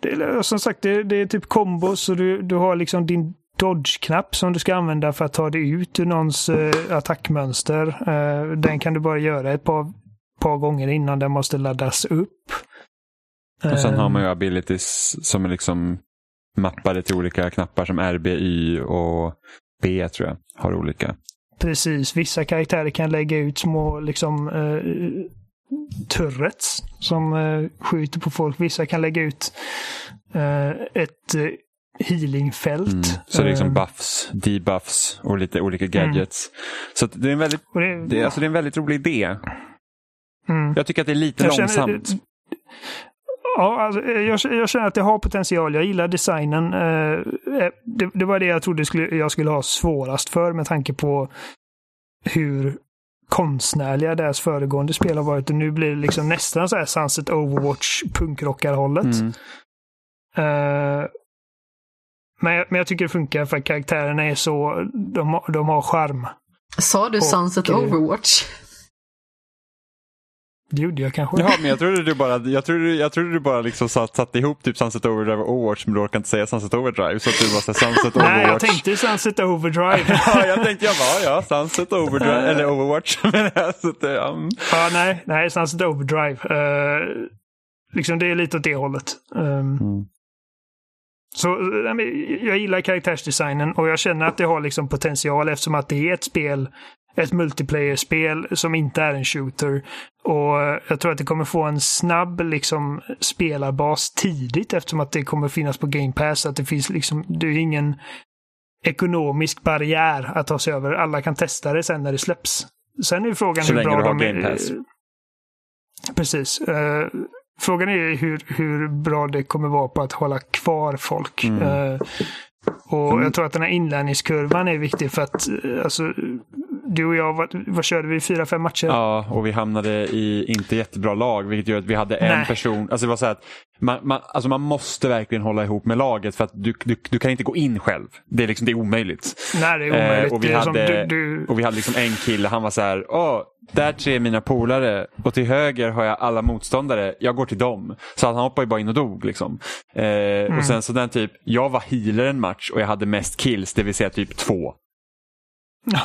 det är, som sagt, det, det är typ kombos och du, du har liksom din dodge-knapp som du ska använda för att ta dig ut ur någons eh, attackmönster. Eh, den kan du bara göra ett par, par gånger innan den måste laddas upp. Och sen har man ju abilities som är liksom mappade till olika knappar som R, B, Y och B tror jag har olika. Precis, vissa karaktärer kan lägga ut små liksom eh, turrets som eh, skjuter på folk. Vissa kan lägga ut eh, ett eh, healingfält. Mm. Så det är liksom Ehm, buffs, debuffs och lite olika gadgets. Så att det, är en väldigt, det, det, alltså det är en väldigt rolig idé. mm. Jag tycker att det är lite Jag känner- långsamt. Ja, alltså, jag, jag känner att det har potential. Jag gillar designen. Eh, Det, det var det jag trodde skulle, jag skulle ha svårast för med tanke på hur konstnärliga deras föregående spel har varit. Och nu blir det liksom nästan så här Sunset Overwatch punkrockarhållet. Mm. Eh, men, jag, men jag tycker det funkar för att karaktärerna är så, de, har- de har charm. Sa du Och, Sunset eh, Overwatch? Det gjorde jag kanske. Jaha, men jag trodde du bara, jag trodde, jag trodde du bara liksom satt, satte ihop typ Sunset Overdrive och Overwatch men du orkade inte säga Sunset Overdrive så att du bara sa Sunset Overwatch. Nej, jag tänkte Sunset Overdrive. ja, jag tänkte jag bara, ja, Sunset Overdrive, eller Overwatch. men alltså, det, um, Ja, nej, nej, Sunset Overdrive. Uh, liksom det är lite åt det hållet. Um, Mm. Så eh, jag gillar karaktärsdesignen och jag känner att det har liksom potential eftersom att det är ett spel, ett multiplayer-spel som inte är en shooter. Och eh, jag tror att det kommer få en snabb liksom spelarbas tidigt eftersom att det kommer finnas på Game Pass. Att det finns liksom, det är ingen ekonomisk barriär att ta sig över. Alla kan testa det sen när det släpps. Sen är frågan Så hur bra de är. Game Pass. Precis. Frågan är hur, hur bra det kommer vara på att hålla kvar folk. Mm. Eh, och jag tror att den här inlärningskurvan är viktig för att eh, alltså, du och jag, vad, vad körde vi? Fyra, fem matcher? Ja, och vi hamnade i inte jättebra lag vilket gör att vi hade en Nej. person. Alltså det var så att man, man, alltså man måste verkligen hålla ihop med laget för att du, du, du kan inte gå in själv. Det är, liksom, det är omöjligt. Nej, det är omöjligt. Eh, och, vi hade, du, du, och vi hade liksom en kille, han var så här, Åh, där tre är mina polare och till höger har jag alla motståndare, jag går till dem. Så han hoppade ju bara in och dog. Liksom. Eh, Mm. Och sen så den typ, jag var healer en match och jag hade mest kills, det vill säga typ två.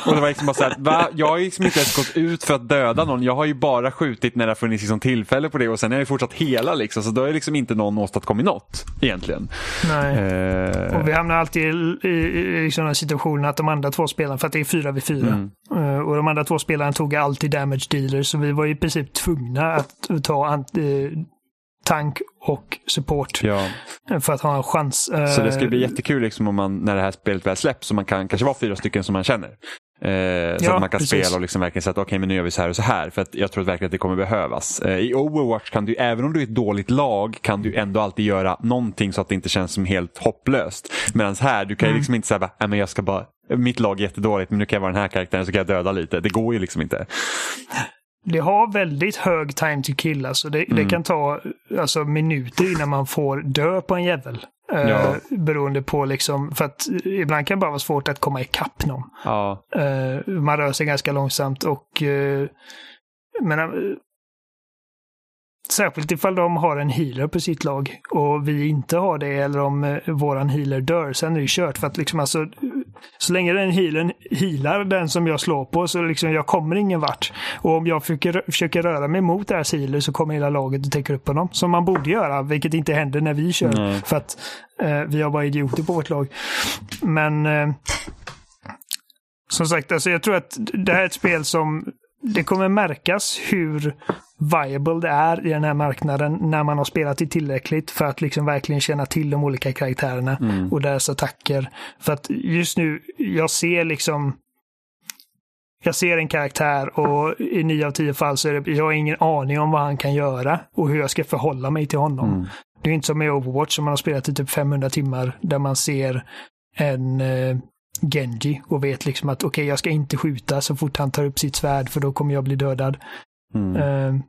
Och det var liksom bara så här, va? Jag har ju liksom inte ens gått ut för att döda någon. Jag har ju bara skjutit när det har funnits liksom tillfälle på det och sen har jag ju fortsatt hela liksom. Så då har ju liksom inte någon åstadkommit något egentligen. nej. Eh, Och vi hamnar alltid i, i, i sådana situationer att de andra två spelarna, för att det är fyra vid fyra, Mm. eh, och de andra två spelarna tog alltid damage dealers, så vi var i princip tvungna att ta eh, tank och support ja. för att ha en chans. Eh, Så det ska bli jättekul liksom om man, när det här spelet väl släpps så man kan kanske vara fyra stycken som man känner. Eh, så Ja, att man kan precis. spela och liksom verkligen säga att okej men nu gör vi så här och så här. För att jag tror verkligen att det kommer behövas. Eh, I Overwatch kan du, även om du är ett dåligt lag, kan du ändå alltid göra någonting så att det inte känns som helt hopplöst. Medan här, du kan Mm. ju liksom inte säga att men jag ska bara, mitt lag är jättedåligt men nu kan jag vara den här karaktären så kan jag döda lite. Det går ju liksom inte. Det har väldigt hög time to kill. Alltså det, Mm. det kan ta alltså, minuter innan man får dö på en jävel. Eh, Ja. Beroende på liksom, för att ibland kan det bara vara svårt att komma ikapp någon. Ja, Eh, man rör sig ganska långsamt och uh, men, eh, Särskilt ifall de har en healer på sitt lag och vi inte har det eller om uh, våran healer dör. Sen är det kört för att liksom alltså eh, så länge den healern healar den som jag slår på så liksom jag kommer ingen vart. Och om jag försöker, försöker röra mig mot deras healer så kommer hela laget att täcka upp honom. Som man borde göra, vilket inte händer när vi kör. Nej. För att eh, vi har bara idioter på vårt lag. Men eh, som sagt, alltså jag tror att det här är ett spel som det kommer märkas hur viable det är i den här marknaden när man har spelat det tillräckligt för att liksom verkligen känna till de olika karaktärerna och deras attacker. För att just nu, jag ser liksom jag ser en karaktär och i nio av tio fall så är det, jag har ingen aning om vad han kan göra och hur jag ska förhålla mig till honom. Det är inte som i Overwatch som man har spelat i typ 500 timmar där man ser en eh, Genji och vet liksom att okej, jag ska inte skjuta så fort han tar upp sitt svärd för då kommer jag bli dödad. mm. Eh,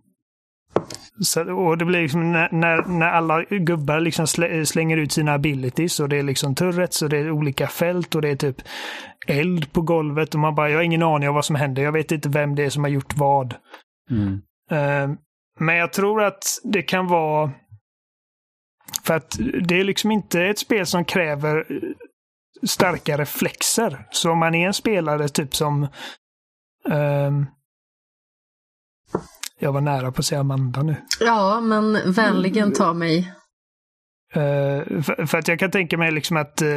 så, och det blir liksom när, när, när alla gubbar liksom slä, slänger ut sina abilities och det är liksom turrets och det är olika fält och det är typ eld på golvet och man bara, jag har ingen aning om vad som händer. Jag vet inte vem det är som har gjort vad. Mm. Eh, men jag tror att det kan vara för att det är liksom inte ett spel som kräver eh, starka reflexer. Så om man är en spelare typ som ehm, jag var nära på att säga Amanda nu. Ja, men vänligen ta mig. Eh, för, för att jag kan tänka mig liksom att... eh,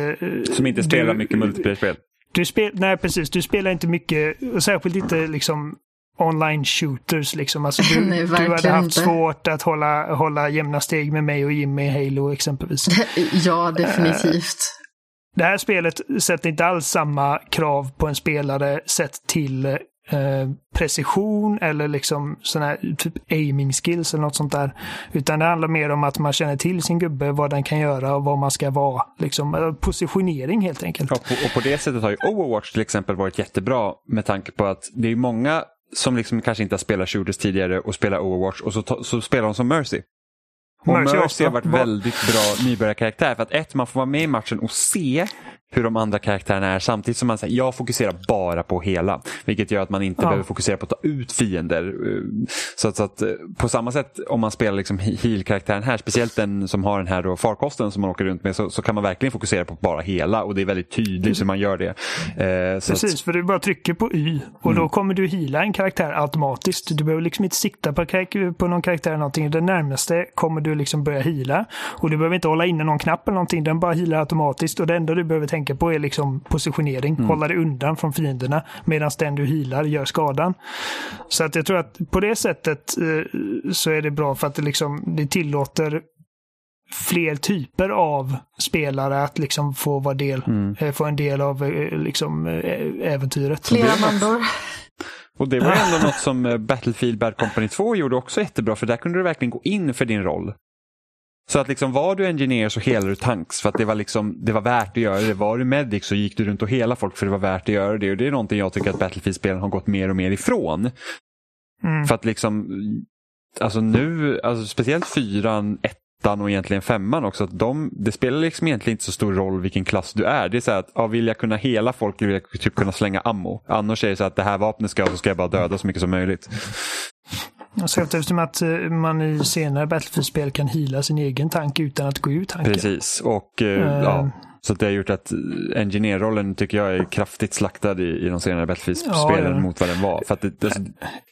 Som inte spelar du- mycket multiplayer-spel. Du spel, nej, precis. Du spelar inte mycket, och särskilt inte liksom online shooters. Liksom. Alltså, du, Nej, du hade haft inte. svårt att hålla, hålla jämna steg med mig och Jimmy i Halo exempelvis. Ja, definitivt. Det här spelet sätter inte alls samma krav på en spelare sett till eh, precision eller liksom sån här typ aiming skills eller något sånt där. Utan det handlar mer om att man känner till sin gubbe, vad den kan göra och vad man ska vara. Liksom positionering helt enkelt. Ja, på, och på det sättet har ju Overwatch till exempel varit jättebra med tanke på att det är många som liksom kanske inte har spelat shooters tidigare och spelar Overwatch och så, så spelar de som Mercy. Och Mercy, också. har varit Va- väldigt bra nybörjarkaraktär för att ett, man får vara med i matchen och se hur de andra karaktärerna är samtidigt som man säger jag fokuserar bara på hela. Vilket gör att man inte Ja. behöver fokusera på att ta ut fiender. Eh, Så att, så att eh, på samma sätt om man spelar liksom he- heal-karaktären här, speciellt den som har den här då farkosten som man åker runt med, så, så kan man verkligen fokusera på bara hela och det är väldigt tydligt hur man gör det. Eh, så att- Precis, för du bara trycker på Y och Mm. då kommer du hila en karaktär automatiskt. Du behöver liksom inte sikta på, på någon karaktär eller någonting. Den närmaste kommer du liksom börja hila. Och du behöver inte hålla inne någon knapp eller någonting. Den bara hilar automatiskt. Och det enda du behöver tänka på är liksom positionering. Mm. Hålla dig undan från fienderna medan den du hilar gör skadan. Så att jag tror att på det sättet eh, så är det bra för att det liksom det tillåter fler typer av spelare att liksom få vara del, Mm. eh, få en del av eh, liksom äventyret. Flera mandor. Och det var ändå något som Battlefield Bad Company 2 gjorde också jättebra för där kunde du verkligen gå in för din roll. Så att liksom var du engineer så helade du tanks för att det var, liksom, det var värt att göra det. Var du medic så gick du runt och hela folk för det var värt att göra det. Och det är någonting jag tycker att Battlefield-spelen har gått mer och mer ifrån. Mm. För att liksom, alltså nu, alltså speciellt fyran, ettan och egentligen femman också, att de, det spelar liksom egentligen inte så stor roll vilken klass du är. Det är så här att, ja, vill jag kunna hela folk vill jag typ kunna slänga ammo. Annars är det så att det här vapnet ska jag, så ska jag bara döda så mycket som möjligt. Särskilt eftersom att eh, man i senare Battlefield-spel kan hila sin egen tank utan att gå ur tanken. Precis, och eh, Eh. ja. Så att det har gjort att engineer-rollen tycker jag är kraftigt slaktad i, i de senare Battlefield-spelen Ja, ja. mot vad den var. För att det, alltså,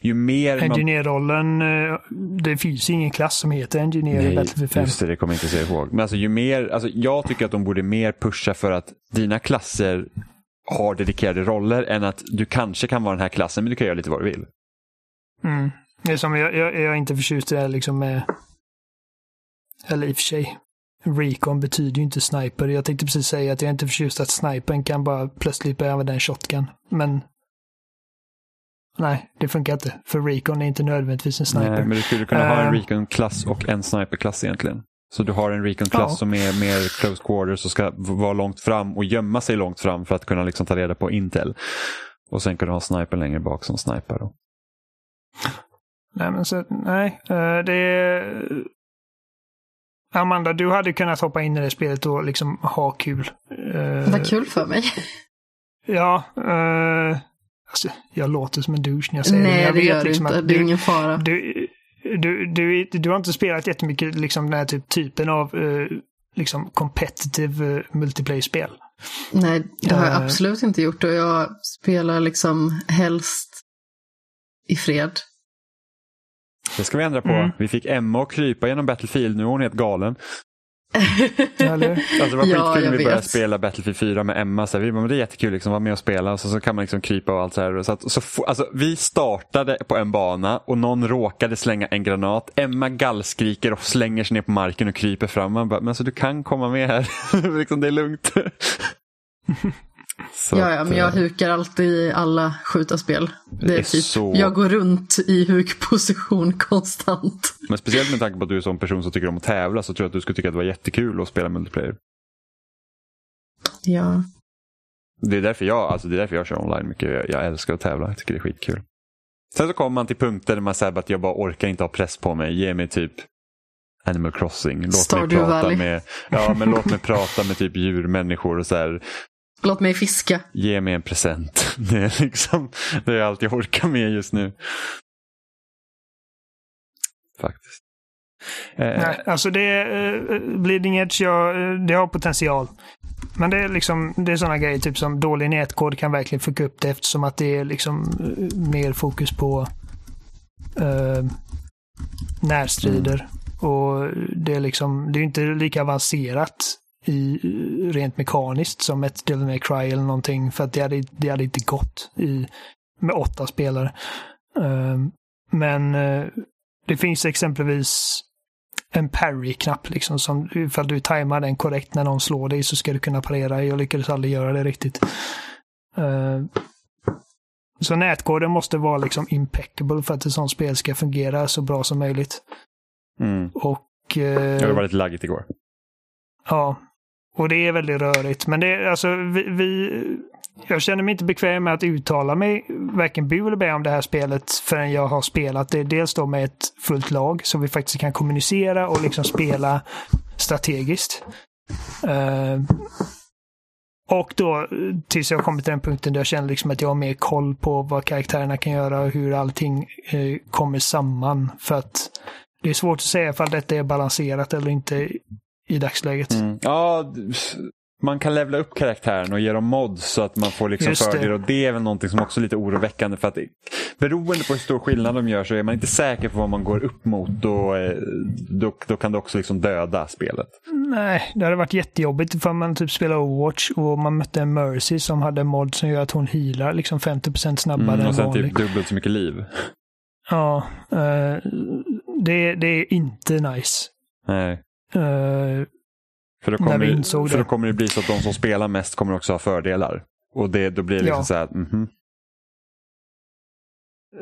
ju mer man... Engineer-rollen, eh, det finns ingen klass som heter Engineer i Battlefield 5. just det, det kommer jag inte säga ihåg. Men alltså, ju mer, alltså, jag tycker att de borde mer pusha för att dina klasser har dedikerade roller än att du kanske kan vara den här klassen men du kan göra lite vad du vill. Mm. Som jag, jag, jag är inte förtjust i det här liksom med... Eller i och för sig. Recon betyder ju inte sniper. Jag tänkte precis säga att jag är inte förtjust att snipern kan bara plötsligt börja använda en shotgun. Men... Nej, det funkar inte. För Recon är inte nödvändigtvis en sniper. Nej, men du skulle kunna ha en Ehm. recon-klass och en sniper-klass egentligen. Så du har en recon-klass Ja. som är mer close quarters och ska vara långt fram och gömma sig långt fram för att kunna liksom ta reda på intel. Och sen kan du ha sniper längre bak som sniper. Då. Nej, men så, nej. eh, det är... Amanda, du hade kunnat hoppa in i det spelet och liksom ha kul. Eh, Vad kul för mig. Ja, eh, alltså, jag låter som en douche när jag säger det. men Nej, det gör du liksom inte. att Det är du, ingen fara. du, du, du, du har inte spelat jättemycket liksom den här typ, typen av eh, liksom competitive uh, multiplayer-spel. Nej, det har jag Eh. absolut inte gjort och jag spelar liksom helst i fred. Det ska vi ändra på. Mm. Vi fick Emma att krypa genom Battlefield. Nu är hon helt galen. Eller? Alltså det var Ja, skitkul jag när vi började vet. spela Battlefield 4 med Emma. Så här, vi bara, men det är jättekul, liksom, vara med och spela. Och så, så kan man liksom krypa och allt så här. Så att, så, alltså, vi startade på en bana och någon råkade slänga en granat. Emma gallskriker och slänger sig ner på marken och kryper fram. Man bara, men alltså, du kan komma med här. liksom, det är lugnt. Så Ja, ja, men jag eh, hukar alltid i alla skjutarspel. Det är är typ, så- jag går runt i hukposition konstant. Men speciellt med tanke på att du är en sån person som tycker om att tävla så tror jag att du skulle tycka att det var jättekul att spela multiplayer. Ja. Det är därför jag, alltså det är därför jag kör online mycket. Jag, jag älskar att tävla, jag tycker det är skitkul. Sen så kommer man till punkter där man säger att jag bara orkar inte ha press på mig. Ge mig typ Animal Crossing. Låt Stardew mig prata Valley. med, ja, men låt mig prata med typ djurmänniskor och så här. Låt mig fiska. Ge mig en present. Det är liksom det är allt jag orkar med just nu. Faktiskt. Eh, Nej, alltså det är uh, Bleeding Edge, ja, eh, det har potential. Men det är liksom, det är sådana grejer typ som dålig nätkod kan verkligen fucka upp det eftersom att det är liksom eh, mer fokus på eh, närstrider. Och det är liksom, det är inte lika avancerat i, rent mekaniskt som ett Devil May Cry eller någonting. För att det hade, det hade inte gått i, med åtta spelare. Eh, men eh, det finns exempelvis en parry-knapp liksom. Som, ifall du tajmar den korrekt när någon slår dig så ska du kunna parera. Jag lyckades aldrig göra det riktigt. Eh, så nätkoden måste vara liksom impeccable för att ett sånt spel ska fungera så bra som möjligt. mm. Och... eh, Ja, Det var lite laggigt igår. Ja. Och det är väldigt rörigt. Men det är alltså vi, vi... Jag känner mig inte bekväm med att uttala mig varken bu eller bä om det här spelet förrän jag har spelat det. Dels då med ett fullt lag så vi faktiskt kan kommunicera och liksom spela strategiskt. Uh, och då tills jag kommit till den punkten där jag känner liksom att jag har mer koll på vad karaktärerna kan göra och hur allting uh, kommer samman. För att det är svårt att säga ifall detta är balanserat eller inte i dagsläget. Mm. Ja, man kan levla upp karaktären och ge dem mods så att man får liksom Just det. Och det är väl någonting som också är lite oroväckande. För att beroende på hur stor skillnad de gör så är man inte säker på vad man går upp mot. Då, eh, då, då kan det också liksom döda spelet. Nej, det hade varit jättejobbigt ifall man typ spelar Overwatch och man mötte en Mercy som hade en mod som gör att hon healar liksom 50% snabbare Mm, än och sen vanlig. typ dubbelt så mycket liv. Ja, eh, det, det är inte nice. Nej. Eh, För då kommer, det- för det. då kommer det bli så att de som spelar mest kommer också ha fördelar. Och det, då blir det liksom Ja. så här, mhm,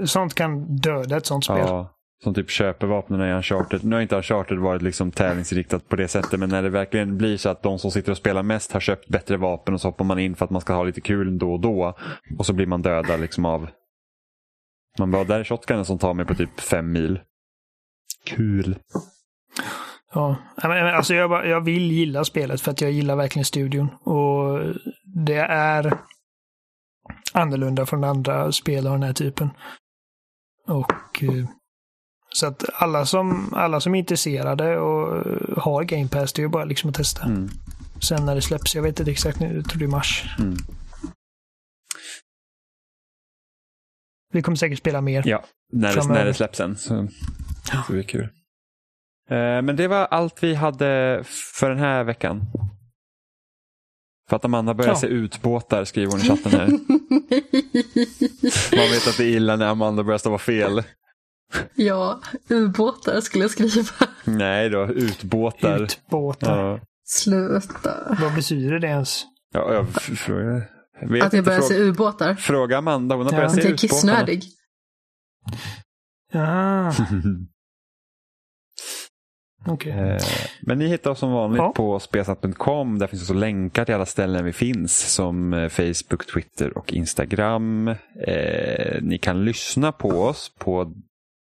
sånt kan döda ett sånt spel. ja, som typ köper vapnen i Uncharted. Nu har inte Uncharted varit liksom tävlingsriktat på det sättet, men när det verkligen blir så att de som sitter och spelar mest har köpt bättre vapen och så hoppar man in för att man ska ha lite kul då och då. Och så blir man dödad liksom av... Man bara, där är shotgunen som tar mig på typ fem mil. Kul. Ja, men, alltså jag, jag vill gilla spelet för att jag gillar verkligen studion. Och det är annorlunda från andra spel av den här typen. Och eh, så att alla som, alla som är intresserade och eh, har Game Pass, det är ju bara liksom att testa. Mm. Sen när det släpps, jag vet inte exakt, nu, tror det är mars. Mm. Vi kommer säkert spela mer. Ja, när det, när det släpps sen. Så, så det är kul. Eh, Men det var allt vi hade för den här veckan. För att Amanda börjar Ja. se utbåtar skriver hon i chatten här. Man vet att det är illa när Amanda börjar stava fel. ja, ubåtar skulle jag skriva. Nej då, utbåtar. Utbåtar. Ja, Sluta. Vad betyder det ens? ja jag Vet Att jag inte, börjar se fråga, ubåtar. fråga Amanda, hon har Ja. börjat Att se jag är kissnödig. Ah, okej. Eh, Men ni hittar oss som vanligt Ja. på spesnatt.com. Där finns också länkar till alla ställen vi finns som eh, Facebook, Twitter och Instagram. Eh, ni kan lyssna på oss på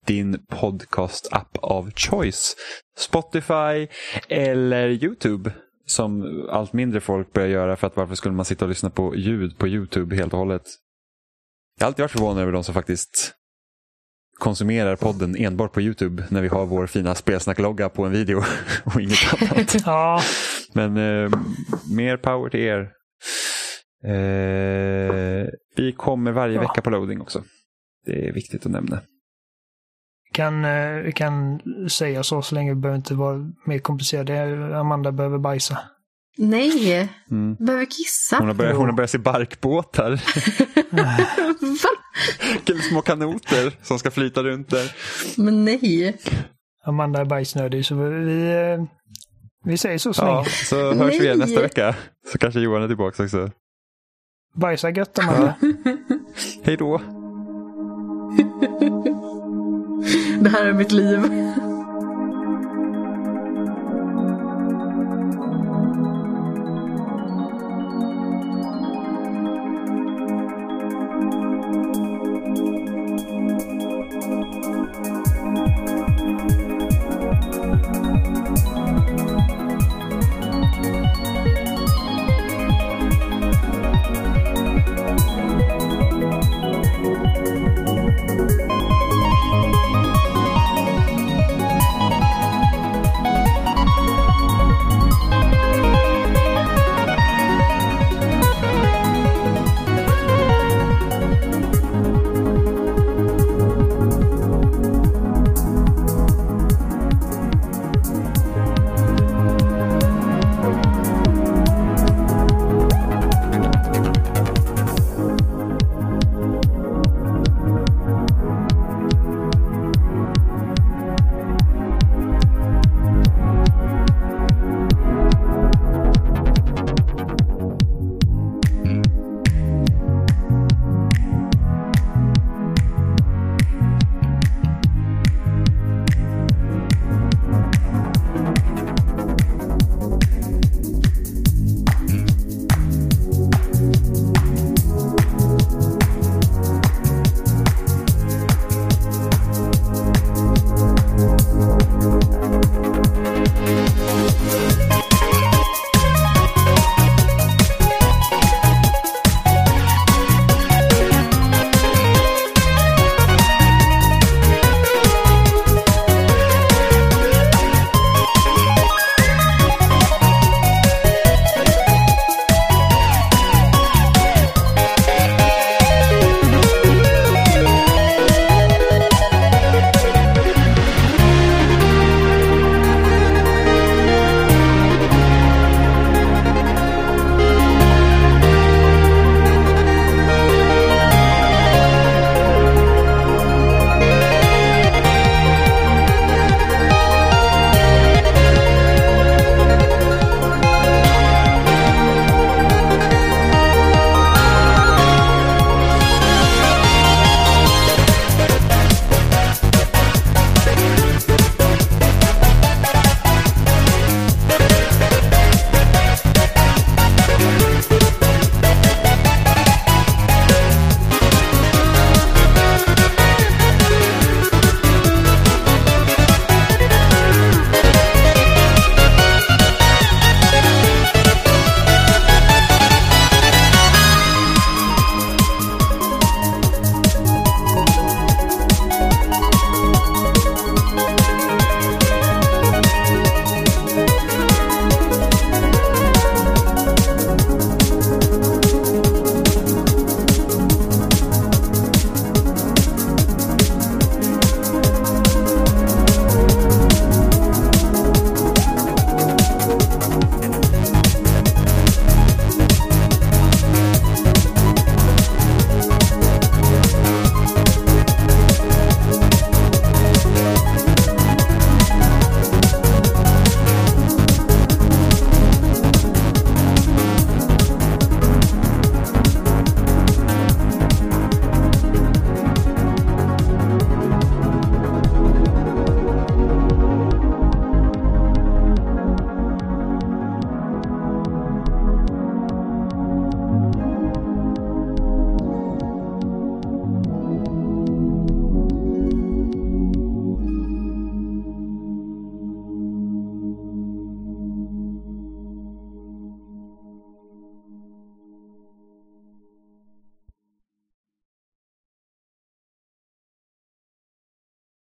din podcast-app av choice. Spotify eller YouTube som allt mindre folk börjar göra för att varför skulle man sitta och lyssna på ljud på YouTube helt och hållet? Jag har alltid varit förvånad över de som faktiskt konsumerar podden enbart på YouTube när vi har vår fina spelsnacklogga på en video och inget annat. Ja, Men eh, mer power till er. Eh, vi kommer varje Ja. vecka på loading också. Det är viktigt att nämna. kan, eh, vi kan säga så så länge vi behöver inte vara mer komplicerade. Amanda behöver bajsa. Nej, Mm. jag behöver kissa. Hon, har börjat, hon har börjat se barkbåtar. Va? Små kanoter som ska flyta runt där. Men nej. Amanda är bajsnödig så vi, eh, vi säger så så Ja, så hörs vi igen nästa vecka. Så kanske Johan är tillbaka också. Bajsa gött Amanda. Hej då. Det här är mitt liv.